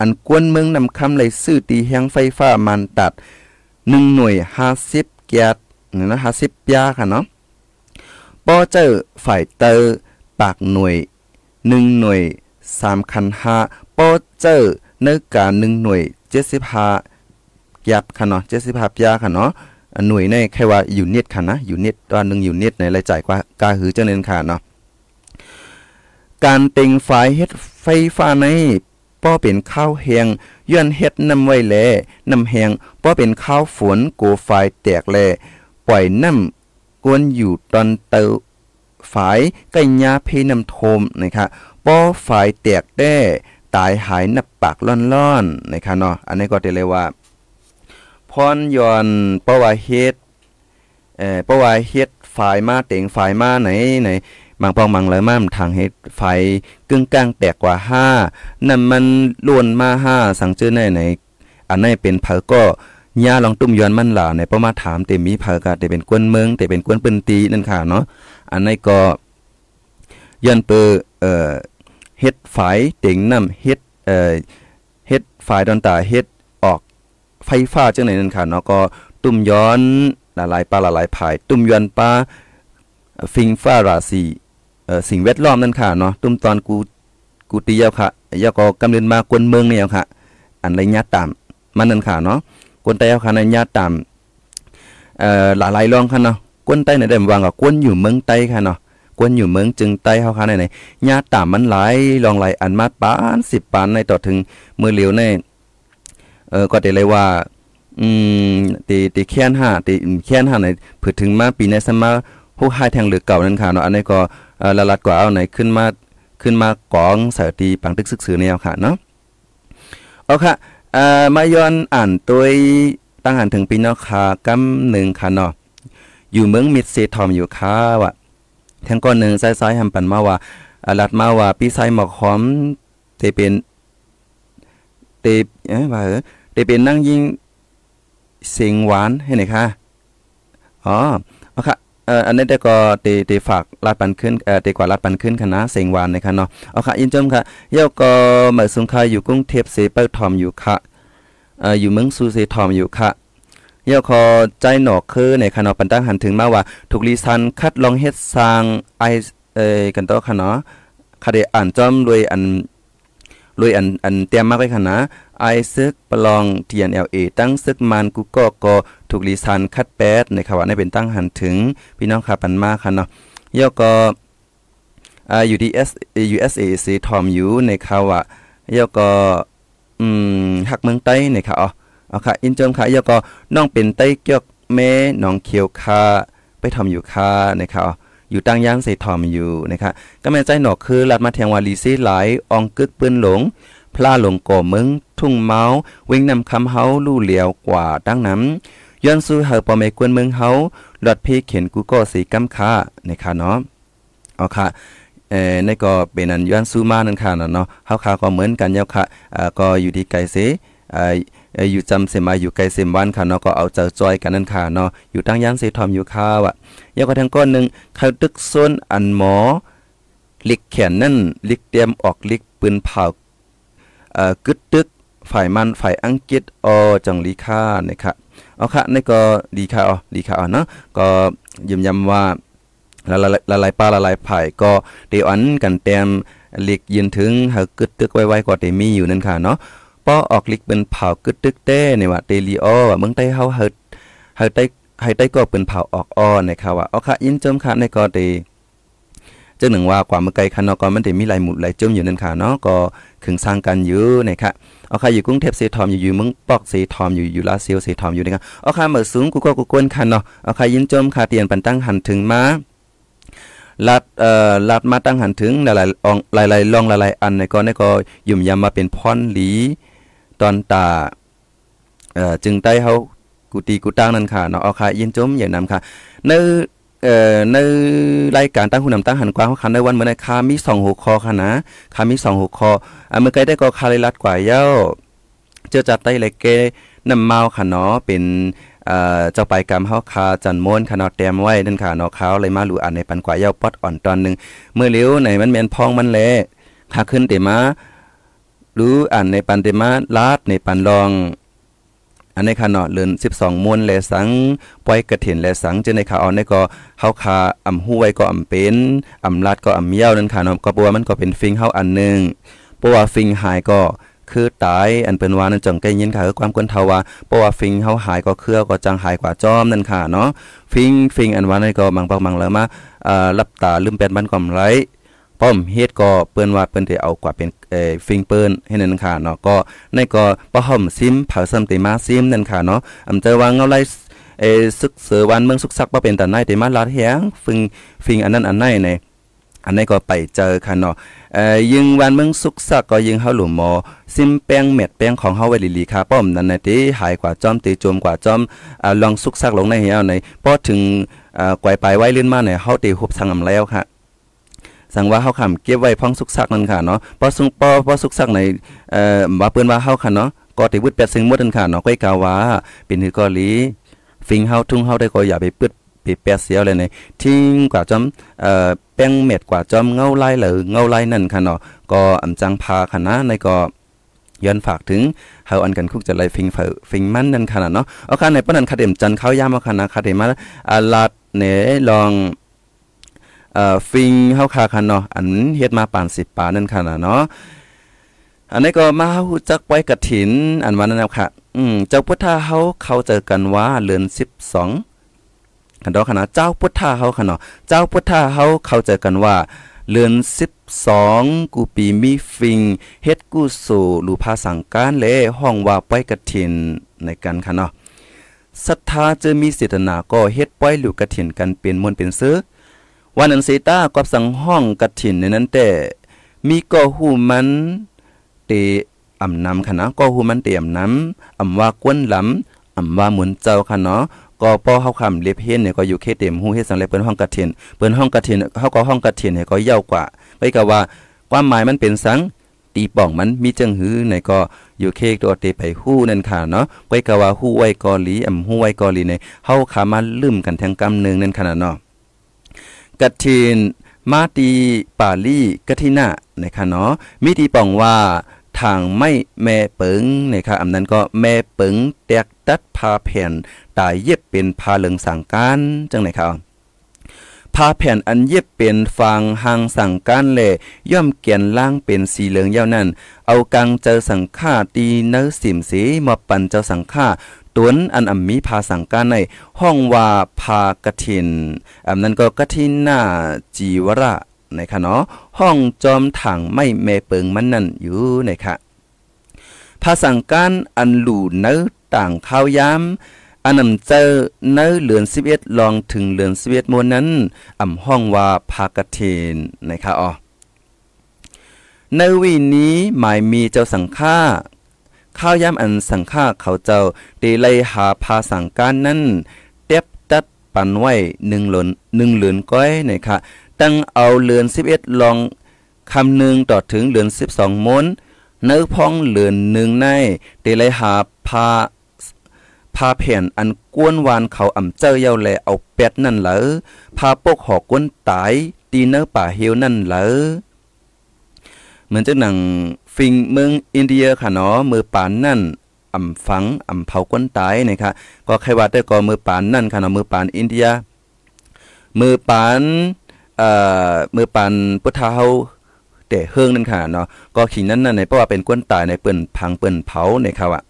อันกวนเมืองนำคำเลยซื้อตีแหงไฟฟ้ามันตัด1หน่วย50แก๊สนะ50ยาค่ะเนาะปอเจอฝ่ายเตอร์ปากหน่วย1หน่วย3คัน5ปอเจอเนื้อกา1หน่วย75ยับค่ะเนาะ75ยาค่ะเนาะหน่วยในแค่ว่าอยู่เน็ตค่ะนะอยู่เน็ตตอนนึงอยู่เน็ตในรายจ่ายกว่ากาหือเจ้าเนินค่ะเนาะการเต็งไฟเฮ็ดไฟฟ้าใน ป้อเป็นข้าวแหงย้อนเฮ็ดน้ำไว้แลน้ำแหงป้อเป็นข้าวฝนโกไฟแตกแลปล่อยน้ำกวนอยู่ตอนเตาฝายไก่ยาเพน้ำโทมนะคะป้อฝายแตกแด้ตายหายนับปากล่อนๆนะคะเนาะอันนี้ก็จะเลยว่าพรย้อนป้อว่าเฮ็ดเอ่อป้อว่าเฮ็ดฝ่ายมาเต็งฝ่ายมาไหนไหน บางปองบางเลยมามทางเฮ็ดไฟกึ่งกลางแตกกว่าห้านั่นมันล้วนมาห้าสังเจอในไหนอันนี้เป็นเผอก็ญาลองตุ้มย้อนมันหล่าในประมาถามเต็มมีเผอกะแต่เป็นกวนเมืองแต่เป็นกวนปืนตีนั่นค่ะเนาะอันนี้ก็ย้อนเปอเอ่อเฮ็ดฝายเต็งน้ำเฮ็ดเอ่อเฮ็ดฝายดอนตาเฮ็ดออกไฟฟ้าจังไหนนั่นค่ะเนาะก็ตุ้มย้อนละลายปลาละลายผายตุ้มย้อนปลาฟิงฟ้าราศี สิ่งแวดล้อมนั่นค่ะเนาะตุ้มตอนกูกูตียาค่ะยาก็กำเนิดมากวนเมืองเนี่ยค่ะ อันไรญาตามมันนั่นค่ะเนาะกวนใต้ค่ะในญาตามเอ่อหลายๆรองค่ะเนาะกวนใต้ในเดิมวางกับกวนอยู่เมืองใต้ค่ะเนาะกวนอยู่เมืองจึงใต้เฮาค่ะในไหนญาตามมันหลายรองหลายอันมาปาน10ปานในต่อถึงมือเหลียวในเออก็ได้เลยว่าอืมตีตีแค้น5ตีแค้น5ในพือถึงมาปีในสมาผู้ให้แทงหรือเก่านั่นค่ะเนาะอันนี้ก็ ละลัดกว่าเอาไหนขึ้นมาขึ้นมากองสายตีปังตึกซึกสือแนวค่ะเนาะเอาค่ะเอ่อมาย้อนอ่านตัวตั้งหันถึงปีนอคากำหนึ่งค่ะเนาะอยู่เมืองมิดเซทอมอยู่ค่ะว่าทั้งก้อนหนึ่งซ้ายๆหำปันมาว่าลัดมาว่าปีไซหมอกหอมเตเป็นเตเอ้ว่าเออเตเป็นนั่งยิงเสียงหวานให้ไหนค่ะอ๋อเอาค่ะ เอ่ออันนี้ได้ก็เตเตฝากลาดปันขึ้นเอ่อเตกว่าลาดปันขึ้นคณะเสียงหวานนะคะเนาะเอาค่ะยินจมค่ะเยาก็เหมือสุงคาอยู่กรุงเทพเสเปิ้ลทอมอยู่ค่ะเอ่ออยู่เมืองซูเซทอมอยู่ค่ะเยาขอใจหนอกคือในคณะปันตั้งหันถึงมาว่าถูกลีซันคัดลองเฮ็ดสร้างไอเอ่อกันต่อค่ะเนาะคาเดอ่านจอมรวยอัน รวยอันอันเตรียมมากไว้ค่ะนะไอซึกปลอง TNLA ตั้งซึกมันกูก็ก็ถูกลีซันคัดแปดในคำว่าในเป็นตั้งหันถึงพี่น้องค่ะปันมากค่ะเนาะย่อก็อ่า UDS USAC ทอมอยู่ในคำว่าย่อก็อืมหักเมืองใต้ในค่ะอ๋อเอาค่ะอินเจิมค่ะย่อก็น้องเป็นใต้เกี่ยวแม่น้องเขียวคาไปทอมอยู่ค่ะในค่ะ อยู่ตั้งย่างใส่ทอมอยู่นะคะก็แม่ใจหนอกคือลัดมาแทงวาลีซีหลายอองกึกปืนหลงพลาหลงก่อมืองทุ่งเมาวิ่งนำคำเฮาลู่เหลียวกว่าดังนั้นย้อนสู้เฮาปอเมกวนเมืองเฮาหลอดพี่เขียนกูก็สีกำค่าในคะเนาะเอาค่ะเอ่อในก็เป็นอันย้อนสู้มานั่นค่ะเนาะเฮาค่ะก็เหมือนกันยาวค่ะอ่าก็อยู่ที่ไกลเสอ่า อยู่จำเสมาอยู่ไกลเสมวันค่ะเนาะก็เอาเจอจอยกันนั่นค่ะเนาะอยู่ตั้งย่างเสทอมอยู่ค่ะว่ะยาวก็ทั้งก้อนหนึ่งเขาตึกซ้นอันหมอลิกแขนนั่นลิกเตรียมออกลิกปืนเผาเอ่อกึดตึกฝ่ายมันฝ่ายอังกฤษอจังลีค่านะครับเอาค่ะนี่ก็ดีค่ะอ๋อดีค่ะอ๋อเนาะก็ยืมย้ำว่าละละลายปลาละลายไผ่ก็เดอันกันเต็มลิกยืนถึงหากึดตึกไว้ๆก็เตมีอยู่นั่นค่ะเนาะ ป้อออกลิกเป็นเผากึดตึกเต้เนี่ยว่าเตลีออว่าเมืองใต้เฮาเฮ็ดเฮาใต้ให้ใต้ก็เป็นเผาออกอ้อนะครับว่าเอาค่ะยินจมค่ะในก็เตจ้าหนึ่งว่าความเมื่อไกลคันนาะก็มันได้มีหลายหมุดหลายจมอยู่นั่นค่ะเนาะก็ขึงสร้างกันอยู่นะครับเอาค่ะอยู่กรุงเทพเซทอมอยู่อยู่เมืองปอกเซทอมอยู่อยู่ลาเซียวเซทอมอยู่นะครับเอาค่ะเมื่อสูงกูก็กูกวนคันเนาะเอาค่ะยินจมค่ะเตียนปันตั้งหันถึงมาลัดเอ่อลัดมาตั้งหันถึงหลายๆองหลายๆลองหลายๆอันในก็ในก็ยุ่มยำมาเป็นพรหลี ตอนตาเอ่อจึงได้เฮากูตีกูตั้งนั่นค่ะเนาะเอาค่ะยินจมอย่างนำค่ะในเอ่อในรายการตั้งหุ่นนำตั้งหันกว้างคันในวันเมื่อในคามี2หัวข้อค่ะนะคามี2หัวข้ออ่าเมื่อไกลได้ก็คาเลยรัดกว่าเย้าเจอจัดได้เลยเกน้ำเมาค่ะเนาะเป็นเอ่อเจ้าไปกรรมเฮาคาจันม้วนค่ะเนาะแต้มไว้นั่นค่ะเนาะเขาเลยมาหลู่อันในปันกว่าเย้าปอดอ่อนตอนนึงเมื่อเลี้ยวในมันแม่นพองมันแลขาขึ้นเตมา รืออ่านในปันเดมาลาดในปันลอง อันในี้ค่ะเนาะเลือน12มวนแลสังปล่อยกระถินแลสังเจในขาวเอาในก็เฮาคาอำฮู้ว้ก็อำเป็นอำลาดก็อำเย้านั่นค่ะเนาะก็บ่ว่ามันก็เป็นฟิงเฮาอันนึงเพราะว่าฟิงหายก็คือตายอันเป็นว่านั่นจังใกล้ยินค่ะคือความคนเทาว่าเพราะว่าฟิงเฮาหายก็เครือก็จังหายกว่าจอมนั่นค่ะเนาะฟิงฟิงอันว่านั่นก็บางบางบางแล้วมาอ่ารับตาลืมแปดบันก็ไร ป้อมเฮ็ดก็เปิ้นว่าเปิ้นได้เอากว่าเป็นเอ่อฟิงเปิ้นให้นั่นค่ะเนาะก็ในก็ป้ห่อมซิมเผาซ้ำเตมาซิมนั่นค่ะเนาะอำเจอว่าเงาไลเอซึกเสือวันเมืองสุกซักบ่เป็นตาไหนเตมาลาดแฮงฟิงฟิงอันนั้นอันไหนในอันนี้ก็ไปเจอค่ะเนาะเอ่อยิงวันเมืองสุกซักก็ยิงเฮาหลุมหมอซิมแป้งเม็ดแป้งของเฮาไว้ลีๆค่ะป้อมนั่นน่ะติหายกว่าจอมติจมกว่าจอมอ่าลองสุกซักลงในเหี่ยวในพอถึงอ่ากวยไปไว้ลื่นมาเนี่ยเฮาติฮุบสังอำแล้วค่ะ สั่งว่าเฮาคำเก็บไว้พ้องสุกซักนั่นค่ะเนาะพอสุงปอพอสุกซักในเอ่อว่าเปิ้นว่าเฮาค่ะเนาะก็ติวึดแปดซึ่งหมดนั่นค่ะเนาะก้อยกาว่าเป็นหือกอลีฟิงเฮาทุ่งเฮาได้ก็อย่าไปปึดไปแปดเสียวเลยในทิ้งกว่าจอมเอ่อแป้งเม็ดกว่าจอมเงาไล่หรือเงาไล่นั่นค่ะเนาะก็อำจังพาค่ะนะในก็ย้อนฝากถึงเฮาอันกันคุกจะไล่ฟิงฟิงมันนั่นค่ะเนาะเอาค่ะในปานนั้นคาเดมจันเข้ายามเอาค่ะนะคาเดมาอาลาดเนลอง อ่อฟิงเฮาคาคันเนาะอันเฮ็ดมาป่าน10ปานั่นค่ะเนาะอันนี้ก็มาฮู้จักไว้กฐิน อันว่านั่นค่ะ อืมเจ้าพุทธาเฮาเข้าเจอกันว่าเดือน12คันดอกคณะเจ้าพุทธาเฮาค่ะเนาะเจ้าพุทธาเฮาเข้าเจอกันว่าเดือน12 กูปีมีฟิงเฮ็ดกูสู่หรือภาสังการเลห้องว่าไว้กฐินในกันค่ะเนาะศรัทธาจะมีเจตนาก็เฮ็ดปล่อยหลูกกฐินกันเป็นมวลเป็นซื้อ วันนั้นเซตากับสังห้องกระถินในนั้นแต่มีก็หูมันเตอำนำคณะก็หูมันเตอำนำอำว่ากวนลำอำว่าหมุนเจ้าค่ะเนาะก็ป้อเฮาคำเล็บเฮ็ดเนี่ยก็อยู่เขตเต็มฮู้เฮ็ดสังเล็บเปิ้นห้องกระถินเปิ้นห้องกระถินเฮาก็ห้องกระถินเนี่ยก็ยาวกว่าไว้ก็ว่าความหมายมันเป็นสังตีป่องมันมีจังหือในก็อยู่เคตัวเตไปฮู้นั่นค่ะเนาะไว้ก็ว่าฮู้ไว้กอหลีอำฮู้ไว้กอหลีในเฮาขามาลืมกันแทงกำนึงนั่นค่ะเนาะ กฐินมาตีปาลีกฐินะนะคะเนาะมีตีป่องว่าทางไม่แม่เปิงนะคะอำนั้นก็แม่เปิงแตกตัดพาแผ่นตายเย็บเป็นพาเหลืองสังการจังไหนครับพาแผ่นอันเย็บเป็นฟางหางสังการแลย่อมเกียนล่างเป็นสีเหลืองยาวนั้น เอากังเจอสังฆาตีเนื้อสิมสีมาปันเจ้าสังฆา ตวนอันอำมีภาสังการในห้องว่าพากฐินอำนั้นก็กฐินหน้าจีวระนะคะเนาะห้องจอมถังไม่แม่เปิงมันนั่นอยู่นะคะภาสังการอันหลู่เนื้อต่างข้าวยามอันนำเจอเนื้อเหลือน11ลองถึงเหลือน11มวนนั้นอำห้องว่าพากฐินนะคะอ๋อในวีนี้หมายมีเจ้าสังฆา ข้าวยามอันสังฆาเขาเจ้าเดไลหาภาสังการนั้นเต็บตัดปันไว้หนึ่งหลนหนึ่งเหลือนก้อยนะคะตั้งเอาเหลือนสิบเอ็ดลองคำหนึ่งต่อถึงเหลือนสิบสองมนเนื้อพองเหลือนหนึ่งในเดไลหาพาพาแผ่นอันกวนวานเขาอ่ำเจ้าเยาแลเอาเป็ดนั่นเหลอพาปกหอกกวนตายตีเนื้อป่าเฮียวนั่นเหลอเหมือนจะหนัง ฟิงเมืองอินเดียค่ะเนาะมือปานนั่นอ่ำฝังอ่ำเผาก้นตายนะคะก็ใครว่าได้ก็มือปานนั่นค่ะเนาะมือปานอินเดีย มือปานเอ่อมือปานพุทธาเฮาแต่เฮืองนั่นค่ะเนาะก็ขิงนั้นน่ะในเพราะว่าเป็นก้นตายในเปิ้นพังเปิ้นเผาในค่ะว่า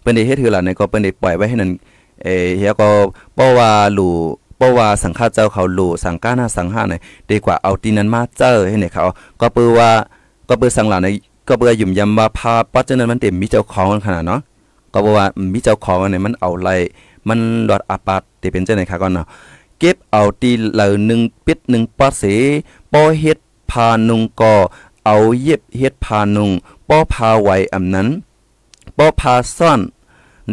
เปิ้นได้เฮ็ดคือล่ะในก็เปิ้นได้ปล่อยไว้ให้นั่นเอ่เฮียก็เพราะว่าหลู่เพราะว่าสังฆาเจ้าเขาหลู่สังฆาหน้าสังฆาในดีกว่าเอาตีนั้นมาเจอให้เนี่ยเขาก็เปือว่า ก็เปือสังหลาในก็เปือยุ่มยำว่าพาปัจจุบันมันเต็มมีเจ้าของขนาดเนาะก็บอกว่ามีเจ้าของอันนี้มันเอาไรมันหลอดอาปาดที่เป็นเจังได๋ค่ะก่อนเนาะเก็บเอาตีเหล่าหนึ่งปิดหนึ่งปอเสปอเฮ็ดพานุงก็เอาเย็บเฮ็ดพานุงป้อพาไว้อำนั้นป้อพาซ่อน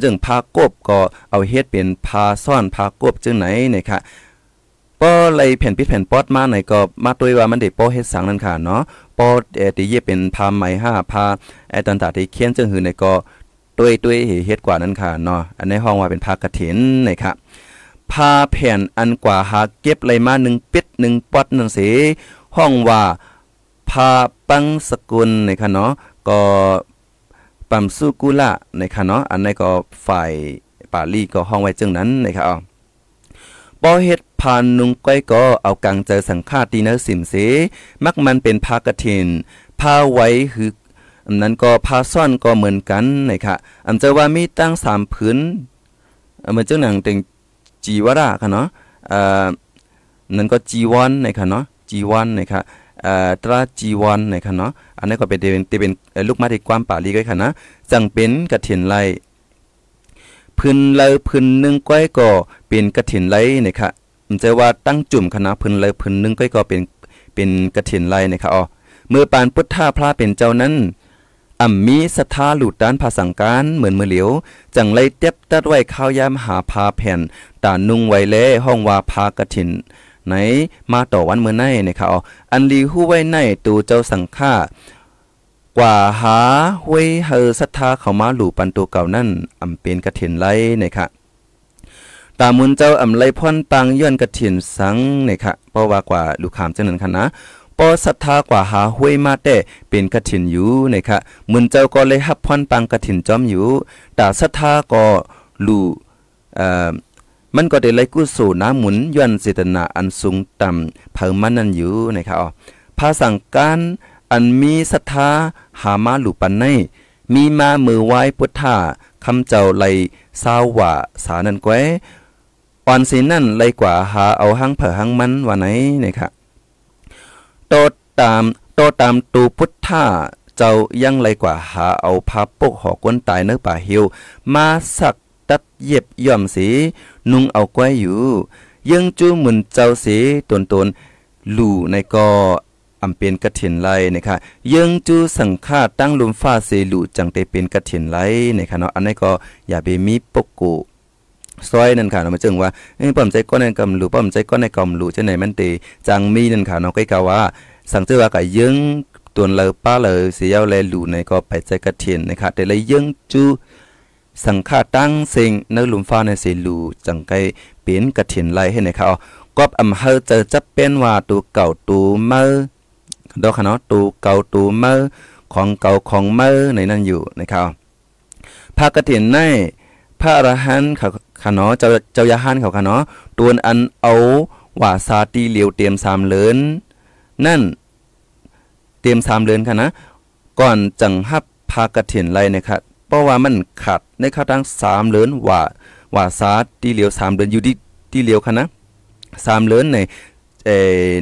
จึงพากบก็เอาเฮ็ดเป็นพาซ่อนพากบจึงไหนเนี่ยค่ะ ป้อไลแผ่นพิษแผ่นปอดมาไหนก็มาตัวยว่ามันได้ป้อเฮ็ดสังนั่นค่ะเนาะป้อเอติเยเป็นพาไหมห้าพาไอตันตาที่เขียนจึงหือในก็ตัวยตัวยเฮ็ดกว่านั้นค่ะเนาะอันในห้องว่าเป็นพากระถินนะครับพาแผ่นอันกว่าหาเก็บไหลมาหนึ่งปิดหนึ่งปอดนั่นสิห้องว่าพาปังสกุลนะคะเนาะก็ปัมสู้กุละนะคะเนาะอันนี้ก็ฝ่ายปาลีก็ห้องไว้จึงนั้นนะคะอ๋อ ปอเฮ็ดผ่านนุงก้อยก็เอากังเจอสังฆาตีเนสิมเสมักมันเป็นพากระถินพาไว้คืออันนั้นก็พาซ่อนก็เหมือนกันนะคะอันเจอว่ามีตั้งสามพื้นเหมือนเจ้าหนังเต็งจีวราค่ะเนาะอ่านั่นก็จีวอนนะคะเนาะจีวอนนะคะเอ่อตราจีวอนนะคะเนาะอันนี้ก็เป็นเป็นเป็นลูกมาที่ความป่าลีก็ค่ะนะจังเป็นกระถินไล พื้นเลยพื้นหนึ่งก้อยก็เป็นกระถินไลนะคะมันจะว่าตั้งจุ่มคณะพื้นเลยพื้นหนึ่งก้อยก็เป็นเป็นกระถินไลนะคะอ๋อเมื่อปานพุทธาพระเป็นเจ้านั้นอ่ำมีสถาหลุดด้านภาสังการเหมือนมือเหลียวจังไลเต็บตัดไว้ข้าวยามหาพาแผ่นตานุ่งไว้เล่ห้องว่าพากระถินไหนมาต่อวันเมื่อไหนนะครับอันลีหู้ไว้ในตูเจ้าสังฆา กว่าหาห้วยเฮอศรัทธาเข้ามาหลู่ปันตัวเก่านั่นอำเป็นกระถินไลนะครับตามุนเจ้าอำไลพ่นปังย้อนกระถินสังนะครับเพราะว่ากว่าลูกขามจังนั้นค่ะนะปอศรัทธากว่าหาห้วยมาแต่เป็นกระถินอยู่นะครับมุนเจ้าก็เลยฮับพ่นปังกระถินจอมอยู่ตาศรัทธาก็ลู่เอ่อมันก็ได้ไลกุศลน้ำหมุนย้อนเจตนาอันสูงต่ำเพิ่มมันนั่นอยู่นะครับภาสังการอันมีศรัทธา หามาหลุปันในมีมามือไหว้พุทธาคำเจ้าไลสาวว่าสานันแกวอ่อนสินั่นไลกว่าหาเอาหังเผอหังมันว่าไหนนะครับโตตามโตตามตูพุทธาเจ้ายังไลกว่าหาเอาพาปกหอกวนตายเนื้อป่าเหียวมาสักตัดเย็บย่อมสีนุ่งเอาก้อยอยู่ยังจูหมุนเจ้าสีตนตนหลู่ในกอ อำเป็นกระถินไลนะคะยังจูสังฆาตั้งลุมฟ้าเสลุจังได้เป็นกระถินไลนะคะเนาะอันนี้ก็อย่าไปมีปกกูซอยนั่นค่ะเนาะมาจึงว่าเอ้ป้อมใจก้อนในกำหลูป้อมใจก้อนในกำหลูจังไหนมันเตจังมีนั่นค่ะเนาะใกล้กะว่าสังเจอว่าก็ยังตวนเลยป้าเลยเสียวแลหลูในก็ไปใจกระถินนะคะแต่เลยยังจูสังฆาตั้งเซงนลุมฟ้าในเสลูจังไกเป็นกระถินไลให้นะคะก็อำเฮอเจอจะเป็นว่าตัวเก่าตัวเมื่อ ดอกขนาตูเก่าตูเมื่อของเก่าของเมื่อในนั้นอยู่นะครับภาคกฐินในพระอรหันต์เขาขนอเจ้าเจ้ายาหันเขาขนอตัวอันเอาว่าซาตีเหลียวเตรียมสามเลินนั่นเตรียมสามเลินค่ะนะก่อนจังฮับภาคกฐินไรนะครับเพราะว่ามันขัดในข้าทั้งสามเลินว่าว่าซาตีเหลียวสามเลินอยู่ที่ที่เหลียวค่ะนะสามเลินใน เอ่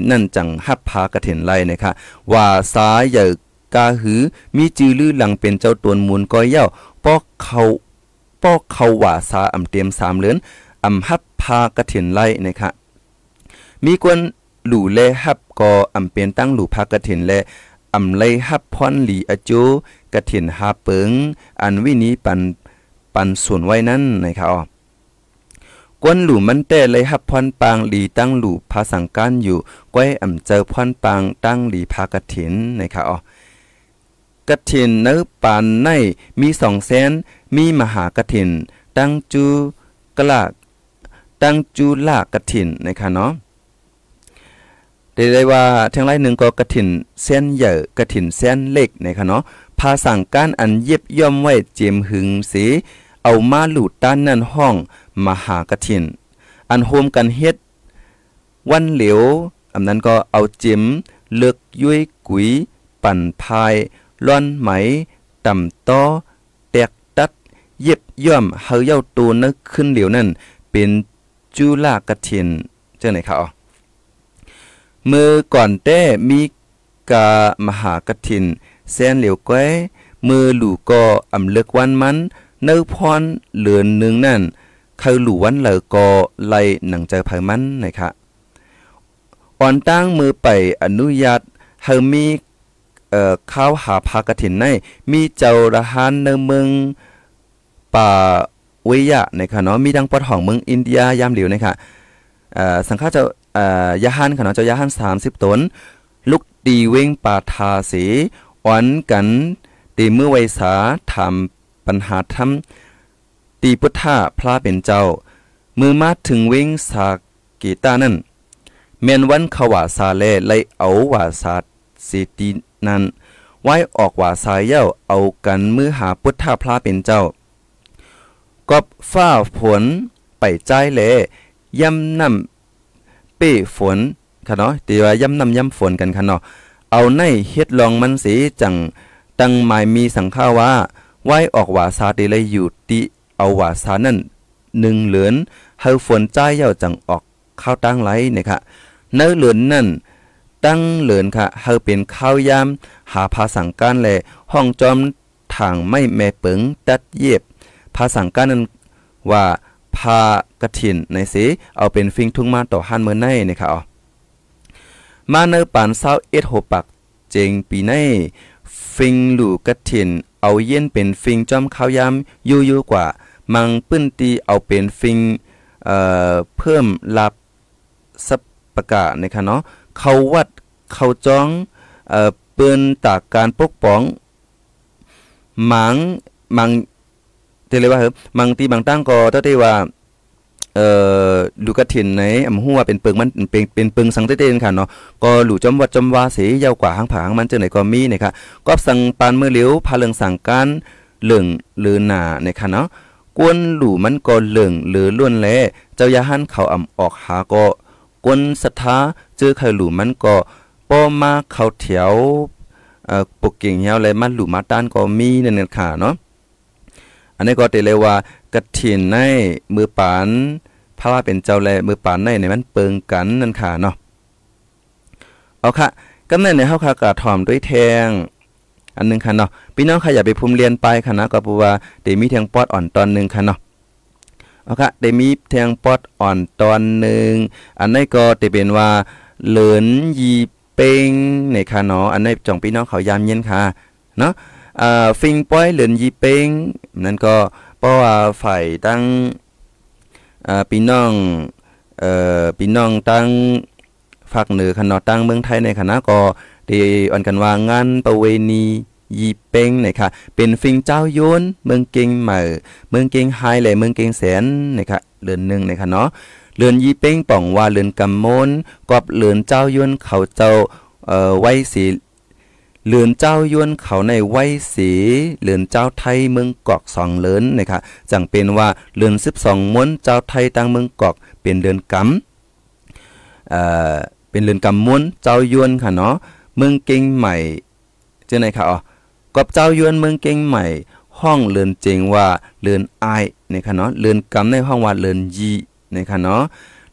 นั่นจังฮับพากระเถินไลนะคะว่าสายใหญ่กาหือมีจือลือหลังเป็นเจ้าตวนมูลก้อยเย้าปอกเขาปอกเขาว่าสาอำเตรียมสามเลือนอำฮับพากระเถินไลนะคะมีกวนหลู่แลฮับก็อำเป็นตั้งหลู่พากระเถินแลอำไลฮับพรหลีอโจกระเถินหาเปิงอันวินี้ปันปันส่วนไว้นั้นนะคะอ๋อ กวนหลู่มันแต่เลยฮับพรปางหลีตั้งหลู่ภาสังการอยู่ก้อยอ่ำเจอพรปางตั้งหลีพากระถินนะคะอ๋อกระถินเนื้อปานในมีสองแสนมีมหากระถิน ตั้งจูกลากตั้งจูลากระถินนะคะเนาะได้ได้ว่าทั้งไรหนึ่งก็กระถินเส้นใหญ่กระถินเส้นเล็กนะคะเนาะภาสังการอันเย็บย่อมไว้เจียมหึงสีเอามาหลุดด้านนั่นห้อง มหากถิน อันโฮมกันเฮ็ด วันเหลียวอันนั้นก็เอาจิมเลือกยุ้ยกุยปั่นพายล้อนไหม ต่ำต้อแตกตัด เย็บย่อมเฮาเย้าตูนึกขึ้นเหลียวนั่น เป็นจุลากถินเจ้าไหนคะอ๋อมือก่อนแต้มีกามหากถินแซนเหลียวก้อยมือหลู่ก็อำเลิกวันมันเนื้อพรเหลือนหนึ่งนั่น เขาหลู่วันเหลอกอไล่หนังใจเผยมันนะคะอ่อนตั้งมือไปอนุญาตเฮามีเอ่อข้าวหาพากถินในมีเจ้าระหานในเมืองป่าเวยะนะคะเนาะมีดังปอดห้องเมืองอินเดียยามเหลียวนะคะเอ่อสังฆาเจ้าเอ่อยาหันค่ะเนาะเจ้ายาหัน30ตนลูกดีเว้งป่าทาสีอ่อนกันตีมือไวสาถามปัญหาทำ ตีพุทธาพระเป็นเจ้า มือมาถึงเว้งสากีตานั่นเมียนวันขวาซาเลไลเอาวาสาสีตีนั้นไว้ออกว่าสายเย้าเอากันมือหาพุทธาพระเป็นเจ้ากอบฟ้าฝนไปใจแลย่ำนำเป้ฝนค่ะเนาะตีว่าย่ำนำย่ำฝนกันค่ะเนาะเอาในเฮ็ดลองมันสีจัง ตังหมายมีสังข้าว่า ไว้ออกว่าสาติเลยอยู่ติ เอาว่าสานั่นหนึ่งเหลือนเฮาฝนใจเย้าจังออกข้าวตั้งไหลเนี่ยค่ะเนื้อเหลือนนั่นตั้งเหลือนค่ะเฮาเป็นข้าวยามหาภาสังการแลห้องจอมทางไม่แม่เปิงตัดเย็บภาสังการนั้นว่าพากระถินในสิเอาเป็นฟิงทุ่งมาต่อหันเมื่อในนะครับมาเนอปานเศร้าเอ็ดโหปักเจงปีในฟิงหลู่กระถิน เอาเย็นเป็นฟิงจอมข้าวยำยู่ยู่กว่า มังปื้นตีเอาเป็นฟิงเอ่อเพิ่มลับสับประกาศนะครับเนาะเขาวัดเขาจ้องเอ่อเปิ้นตากการปกป้องหมังมังเตเลยว่าเหรอมังตีบางตั้งก็เท่าที่ว่า เอ่อลูกกระถินในอำหัวเป็นเปิงมันเป็นเป็นปึงสังเตเตนค่ะเนาะก็หลู่จอมวัดจอมวาเสยาวกว่าหางผางมันจังไหนก็มีนะครับก็สังปานมือเหลียวพาเรืองสั่งการเหลืองหรือหนาในค่ะเนาะกวนหลู่มันก็เหลืองหรือล้วนแลเจ้ายาหันเขาอ่ำออกหาก็กวนศรัทธาเจอใครหลู่มันก็ป้อมาเขาแถวเอ่อปกเก่งเหี่ยวเลยมันหลู่มาต้านก็มีนั่นค่ะเนาะอันนี้ก็เตเลยว่า กระถินในมือปานพระว่าเป็นเจ้าแลมือปานในในมันเปิงกันนั่นค่ะเนาะเอาค่ะกำเนิดในเฮาค่ะกะถ่อมด้วยแทงอันนึงค่ะเนาะพี่น้องค่ะอย่าไปภูมิเรียนไปค่ะนะก็เพราะว่าได้มีแทงปอดอ่อนตอนนึงค่ะเนาะเอาค่ะได้มีแทงปอดอ่อนตอนนึงอันนี้ก็จะเป็นว่าเหลินยีเป้งในค่ะเนาะอันนี้จ่องพี่น้องเขายามเย็นค่ะเนาะอ่าฟิงป้อยเหลินยีเป้งนั่นก็ ราะว่าฝ่ายตั้งพี่น้องเอ่อพี่น้องตั้งภาคเหนือค่ะเนาะตั้งเมืองไทยในคณะก็ที่อ่อนกันว่างานประเวณียีเป้งนะคะเป็นฟิงเจ้าโยนเมืองเก่งใหม่เมืองเก่งไฮและเมืองเก่งแสนนะคะเรือนหนึ่งนะคะเนาะเรือนยีเป้งป่องว่าเรือนกำมนกอบเรือนเจ้าโยนเขาเจ้าเอ่อไว้สี เรือนเจ้ายวนเขาในไว้สีเรือนเจ้าไทยเมืองกอกสองเลินนะคะจังเป็นว่าเรือนสิบสองม้วนเจ้าไทยตั้งเมืองกอกเป็นเรือนกำเอ่อเป็นเรือนกำม้วนเจ้ายวนค่ะเนาะเมืองเก่งใหม่เจ้าไหนค่ะอ๋อกอบเจ้ายวนเมืองเก่งใหม่ห้องเรือนเจงว่าเรือนไอนะคะเนาะเรือนกำในห้องว่าเรือนยีนะคะเนาะ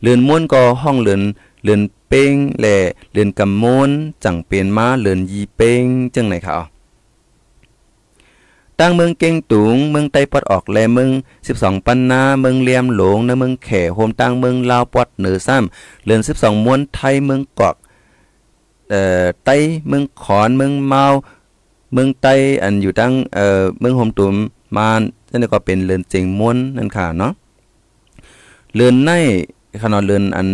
เรือนม้วนก็ห้องเรือนเรือน เป้งแลเรือนกำม้วนจังเป็นมาเรือนยีเป้งจังไหนค่ะตั้งเมืองเก่งตุงเมืองไต้ปอดออกแลเมือง12 ปันนาเมืองเลียมหลงในเมืองแขโฮมตั้งเมืองลาวปอดเหนือซ้ำเรือน12ม้วนไทยเมืองกอกเอ่อไต้เมืองขอนเมืองเมาเมืองไต้อันอยู่ตั้งเอ่อเมืองโฮมตุมมานนั่นก็เป็นเรือนเจงม้วนนั่นค่ะเนาะเรือนในขนาดเรือนอัน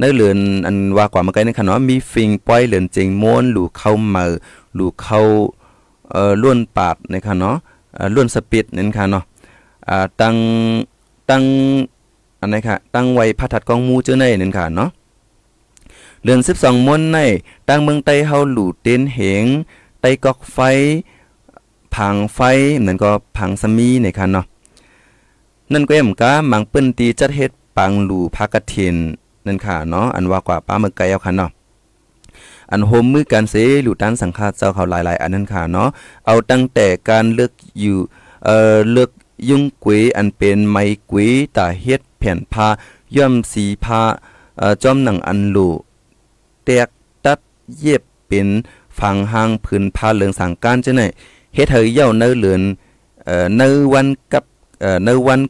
ในเรือนอันว่ากว่ามาไกลในขนาดมีฟิงป้อยเรือนเจงม้วนหลูเข้ามาหลูเข้าเอ่อล้วนปาดในะคะเนาะเอ่อล้วนสปิดนั่นค่ะเนาะอ่าตั้งตั้งอันไหนค่ะตั้งไว้พระทัดกองมูเจ้าในนั่นค่ะเนาะเรือน12ม้วนในตั้งเมืองไต้เฮาหลูเต้นเหงไต้กอกไฟพังไฟนั่นก็พังสมีในค่ะเนาะนั่นก็เอ็มกามังเปิ้นตีจัดเฮ็ดปังหลูภากฐิน นั่นค่ะเนาะอันว่ากว่าป้าเมือไกลเอาค่ะเนาะอันโฮมมือการเสหลูด้านสังฆาเจ้าเขาหลาย ๆ อันนั้นค่ะเนาะเอาตั้งแต่การเลือกอยู่เอ่อเลือกยุ่งกุยอันเป็นไม้กุยตาเฮ็ดแผ่นผ้าย่อมสีผ้าเอ่อจอมหนังอันหลูแตกตัดเย็บเป็นฝังหางพื้นผ้าเหลืองสังการจังไหนเฮ็ดให้เย่าเนื้อเหลือนเอ่อเนื้อวันกับเอ่อเนื้อวัน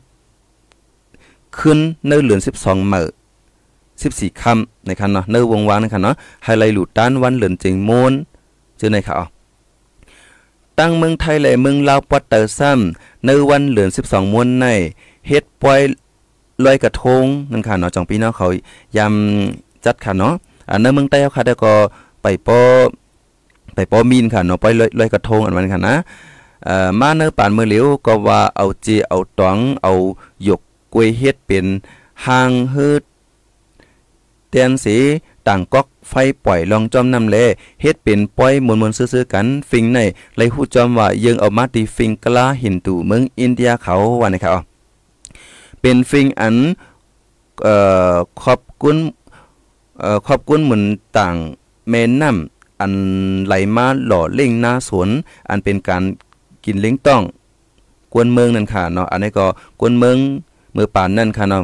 ขึ้นเนื้อเหลือน12มื้อ 14ค่ำในคันเนาะเนื้อวงวางในคันเนาะไฮไลท์หลุดด้านวันเหลือนจิงโมนเจอในค่ะอ๋อตั้งเมืองไทยและเมืองลาวปอดเตอร์ซ้ำในวันเหลือน12มวนในเฮ็ดป่อยลอยกระทงนั่นค่ะเนาะจังปีเนาะเขายำจัดค่ะเนาะอันในเมืองใต้เขาค่ะแล้วก็ไปป้อไปป้อมีนค่ะเนาะปล่อยลอยกระทงอันนั้นค่ะนะเอ่อมาเนื้อปานมือเหลียวก็ว่าเอาเจเอาตองเอาหยกกล้วยเฮ็ดเป็นหางฮืด เตียนสีต่างก๊อกไฟปล่อยลองจอมนำแลเฮ็ดเป็นปล่อยมวนๆซื่อๆกันฟิงในไลฮู้จอมว่ายังเอามาตีฟิงกลาหินตูเมืองอินเดียเขาว่านะครับเป็นฟิงอันเอ่อขอบคุณเอ่อขอบคุณเหมือนต่างแม่น้ำอันไหลมาหล่อเล่งหน้าสวนอันเป็นการกินเล้งต้อง กวนเมืองนั่นค่ะเนาะอันนี้ก็กวนเมืองเมือป่านนั่นค่ะเนาะ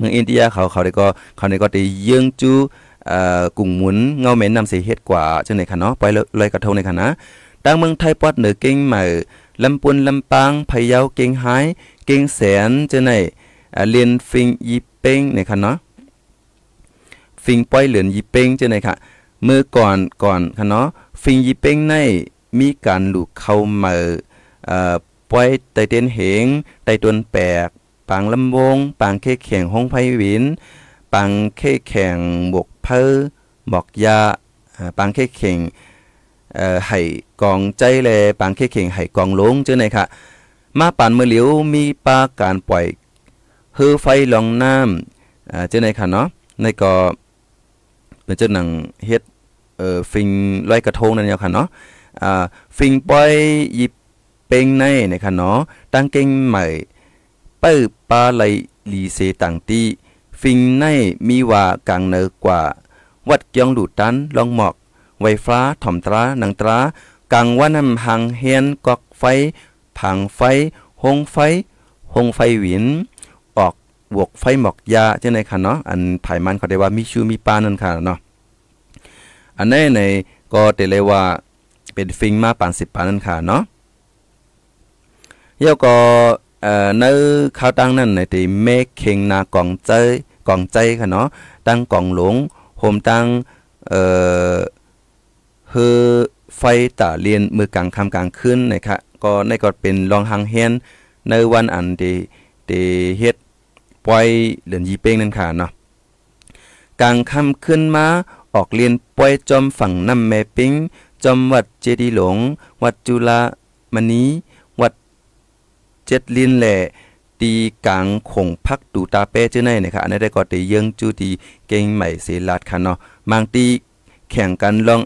เมืองอินเดียเขาเขาได้ก็เขาได้ก็ได้เยื่องจูเอ่อกุ่งหมุนเงาเหม็นนำเสีเฮ็ดกว่าจังได๋ค่ะเนาะปล่อยลอยกระทงในค่ะนะดังเมืองไทยปอดเหนือเก่งใหม่ลำปุนลำปางพะเยาเก่งหายเก่งแสนจังได๋เรียนฟิงยีเป้งในค่ะเนาะฟิงป้อยเหลือนยีเป้งจังได๋ค่ะเมื่อก่อนก่อนค่ะเนาะฟิงยีเป้งในมีการหลูกเข้ามาเอ่อปล่อยไตเต้นเหงไตตวนแปก ปางลำวง ปางเคแข่งห้องไผวินปังเคแข่งบกเพอบอกยาปังเคแข่งไห้กองใจแลปังเคแข่งไห้กองลงเจังได๋ค่ะ มาปานมือเหลียวมีปาการปล่อยฮือไฟลองน้ำอ่าจังได๋ค่ะเนาะในก็เป็นเจังหนังเฮ็ดเอ่อฟิงลอยกระทงนั่นแหละค่ะเนาะอ่าฟิงปล่อยยิบเป็งในนะคะเนาะตั้งเก่งใหม่ เปิ้ปาไหลลีเซต่างตีฟิงในมีว่ากังเนอกว่า วัดเกียงดูตันลองหมอก ไวฟ้าถ่อมตราหนังตรากังว่านำหังเฮียนกอกไฟผังไฟหงไฟหงไฟหวิน ออกบวกไฟหมอกยาจังได๋ค่ะเนาะอันภายมันเขาได้ว่ามีชูมีปานั่นค่ะเนาะอันนี้ในก็เตเลยว่าเป็นฟิงมาปาน10ปานนั่นค่ะเนาะเยาก็ เอ่อในข้าวตังนั่นในที่เมฆเข่งนากองใจกองใจค่ะเนาะตั้งกองหลงโฮมตั้งเอ่อเฮอไฟตาเรียนมือกลางค่ำกลางคืนนะคะก็ในก็เป็นรองหังเฮียนในวันอันที่ที่เฮ็ดปล่อยเหลือนยีเป้งนั่นค่ะเนาะกลางค่ำขึ้นมาออกเรียนปล่อยจอมฝั่งน้ำแม่ปิงจอมวัดเจดีหลง วัดจุฬามณี เจ็ดลินแหล่ตีกลางคงพักดูตาเป้เจ้าในนะคะอันนี้ได้ก็ตีเยิงจูตีเก่งใหม่เสลาดค่ะเนาะบางตีแข่งกันลอง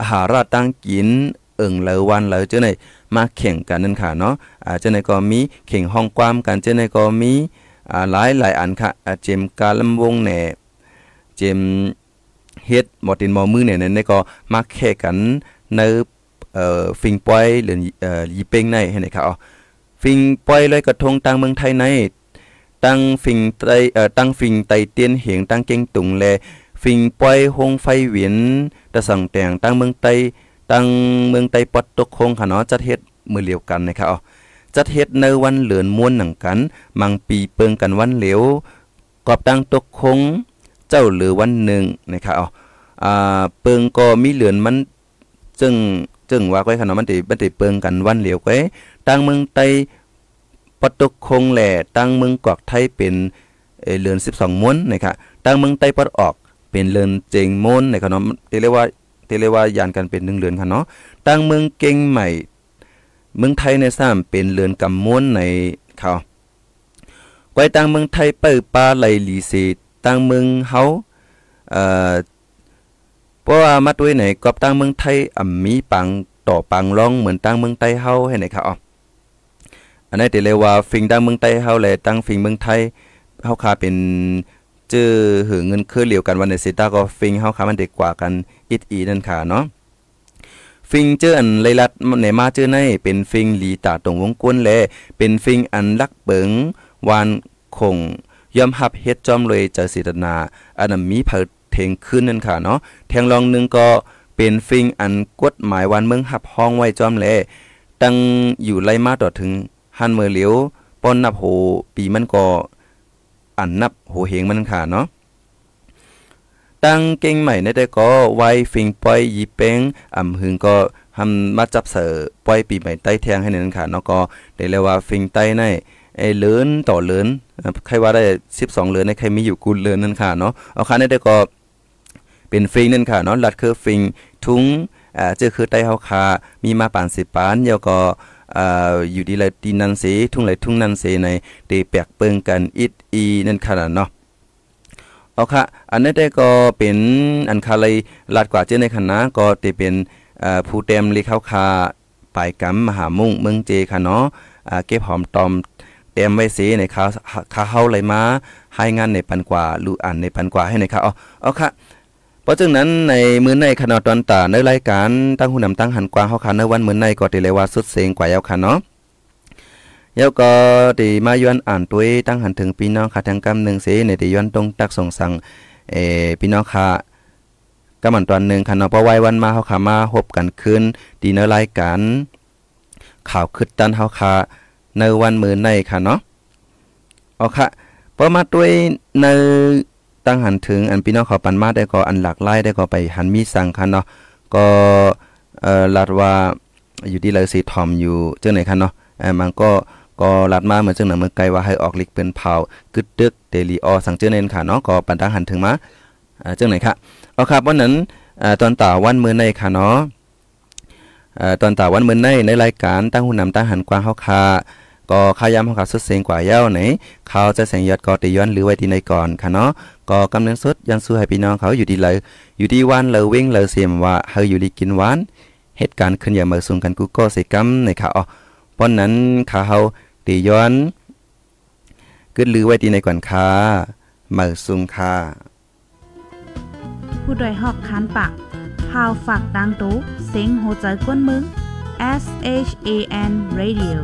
อาหารราตั้งกินเอิงเลอวันเลอเจ้าในมาแข่งกันนั่นค่ะเนาะอ่าเจ้าในก็มีแข่งห้องความกันเจ้าในก็มีอ่าหลายหลายอันค่ะอ่าเจมกาลำวงแหน่เจมเฮ็ดหมอตินหมอมือเนี่ยในก็มาแข่งกันในเอ่อฟิงปอยหรือเอ่อยีเป้งในให้ไหนครับอ๋อ ฟิงปอยลอยกระทงตังเมืองไทยในตั้งฟิงไตเอ่อตั้งฟิงไตเตียนเหียงตั้งเก่งตุงแลฟิงปอยหงไฟเวียนตะสังแต่งตั้งเมืองไตตั้งเมืองไตปอดตกคงค่ะเนาะจัดเฮ็ดมือเหลียวกันนะครับอ๋อจัดเฮ็ดในวันเหลือนม้วนหนังกัน มังปีเปิงกันวันเหลวกอบตั้งตกคงเจ้าเหลือวันหนึ่งนะครับอ๋ออ่าเปิงก็มีเหลือนมันจึงจึงว่าไว้ขนาดมันติมันติเปิงกันวันเหลียวไว้ ตั้งเมืองไตปตกคงแหล่ตั้งเมืองกอกไทยเป็นเรือน 12ม้วนนะครับตั้งเมืองไตปอดออกเป็นเรือนเจงม้วนนะครับเนาะเรียกว่าเรียกว่ายานกันเป็น1เรือนค่ะเนาะตั้งเมืองเก่งใหม่ เมืองไทยในซ้ำเป็นเรือนกำม้วนในเขาไว้ตั้งเมืองไทยเปิ้ปาไหลลีเซตั้งเมืองเฮาเอ่อเพราะว่ามาด้วยไหนกอบตั้งเมืองไทยอ่ำมีปังต่อปังร้องเหมือนตั้งเมืองไทยเฮาให้ไหนครับอ๋อ อันนี้ติเลยว่าฟิงตั้งเมืองไทยเฮาแลตั้งฟิงเมืองไทยเฮาคาเป็นเจอหือเงินคือเหลียวกันวันในสิตาก็ฟิงเฮาคามันเด็กกว่ากันอิดอีนั่นค่ะเนาะฟิงเจออันไลลัดในมาเจอในเป็นฟิงหลีตาตรงวงกวนแลเป็นฟิงอันลักเบิงวานคงยอมรับเฮ็ดจอมเลยจะสิตนาอันนั้นมีเผเทงขึ้นนั่นค่ะเนาะแทงลองนึงก็เป็นฟิงอันกฎหมายวันเมืองหับห้องไว้จอมแลตั้งอยู่ไล่มาต่อถึง หันเมื่อเหลียวป้อนนับโหปีมันก็อันนับโหเหงมันค่ะเนาะตั้งเก่งใหม่ในแต่ก็ไว้ฟิงป่อยยีเป้งอ่ำหึงก็ทำมาจับเสือป่อยปีใหม่ใต้แทงให้นั่นค่ะเนาะก็ได้เรียกว่าฟิงใต้ในไอ้เลือนต่อเลือนใครว่าได้ 12เลือนในใครมีอยู่กูเลือนนั่นค่ะเนาะเอาค่ะในแต่ก็เป็นฟิงนั่นค่ะเนาะลัดคือฟิงทุ้งอ่าเจอคือใต้เฮาคามีมาปาน10ปานแล้วก็ อ่าอยู่ดีเลยตีนันเสทุ่งไหลทุ่งนันเสในเตแปกเปิงกันอิดอีนั่นขนาดเนาะเอาค่ะอันนี้ได้ก็เป็นอันคาเลยลาดกว่าเจ้าในคณะก็จะเป็นผู้เต็มลีเข้าคาปลายกำมหามุ่งเมืองเจค่ะเนาะเก็บหอมตอมเต็มไว้เสในขาวข้าเฮาเลยมาให้งานในปันกว่าลูอ่านในปันกว่าให้ในค่ะเอาเอาค่ะ ราะฉะนั้นในมื้อในขณะตอนตาในรายการตั้งหูนำตั้งหันกว้าเฮาค่ะในวันมื้อในก็ติเลยว่าสุดเสียงกว่าแล้วค่ะเนาะยาวก็ติมาย้อนอ่านตัวตั้งหันถึงพี่น้องค่ะทางกำหนึ่งเสในติย้อนตรงตักส่งสั่งเอพี่น้องค่ะกำมันตอนหนึ่งค่ะเนาะเพราะไว้วันมาเฮาค่ะมาพบกันคืนดีในรายการข่าวคึดตันเฮาค่ะในวันมื้อในค่ะเนาะเอาค่ะพอมาด้วยใน ตั้งหันถึงอันพี่น้องเขาปันมาได้ก็อันหลากหลายได้ก็ไปหันมีสั่งคันเนาะก็เอ่อลัดว่าอยู่ที่เลยสีทอมอยู่เจ้าไหนคันเนาะเออมันก็ก็ลัดมาเหมือนเจังหนังเมื่อไกลว่าให้ออกลิกเป็นเผากึดดึกเดลีออสั่งเจ้าเนนค่ะเนาะก็ปันตั้งหันถึงมาเออเจ้าไหนค่ะเอาครับวันนั้นเออตอนต่าวันมื้อในค่ะเนาะเออตอนต่าวันมื้อในในรายการตั้งหูนำตั้งหันกว้างเฮาค่ะ ก็ขายามเฮาค่ะสุดเสียงกว่าเย้าไหนเขาจะแสงยอดก็ติย้อนหรือไว้ที่ในก่อนค่ะเนาะก็กำเนิดสดยันสู้ให้พี่น้องเขาอยู่ดีเลย อยู่ดีวันเลยเว้งเลยเสียมว่าเฮาอยู่ดีกินหวานเหตุการณ์ขึ้นอย่ามาสูงกันกูก็สิกรรมในค่ะอ๋อป้อนนั้นขาเฮาตีย้อนกึดลือไว้ดีในก่อนค่ะมาสูงค่ะผู้ดยหอกคานปากพาวฝากดังตู้เซ็งโหใจกวนมึง S H A N Radio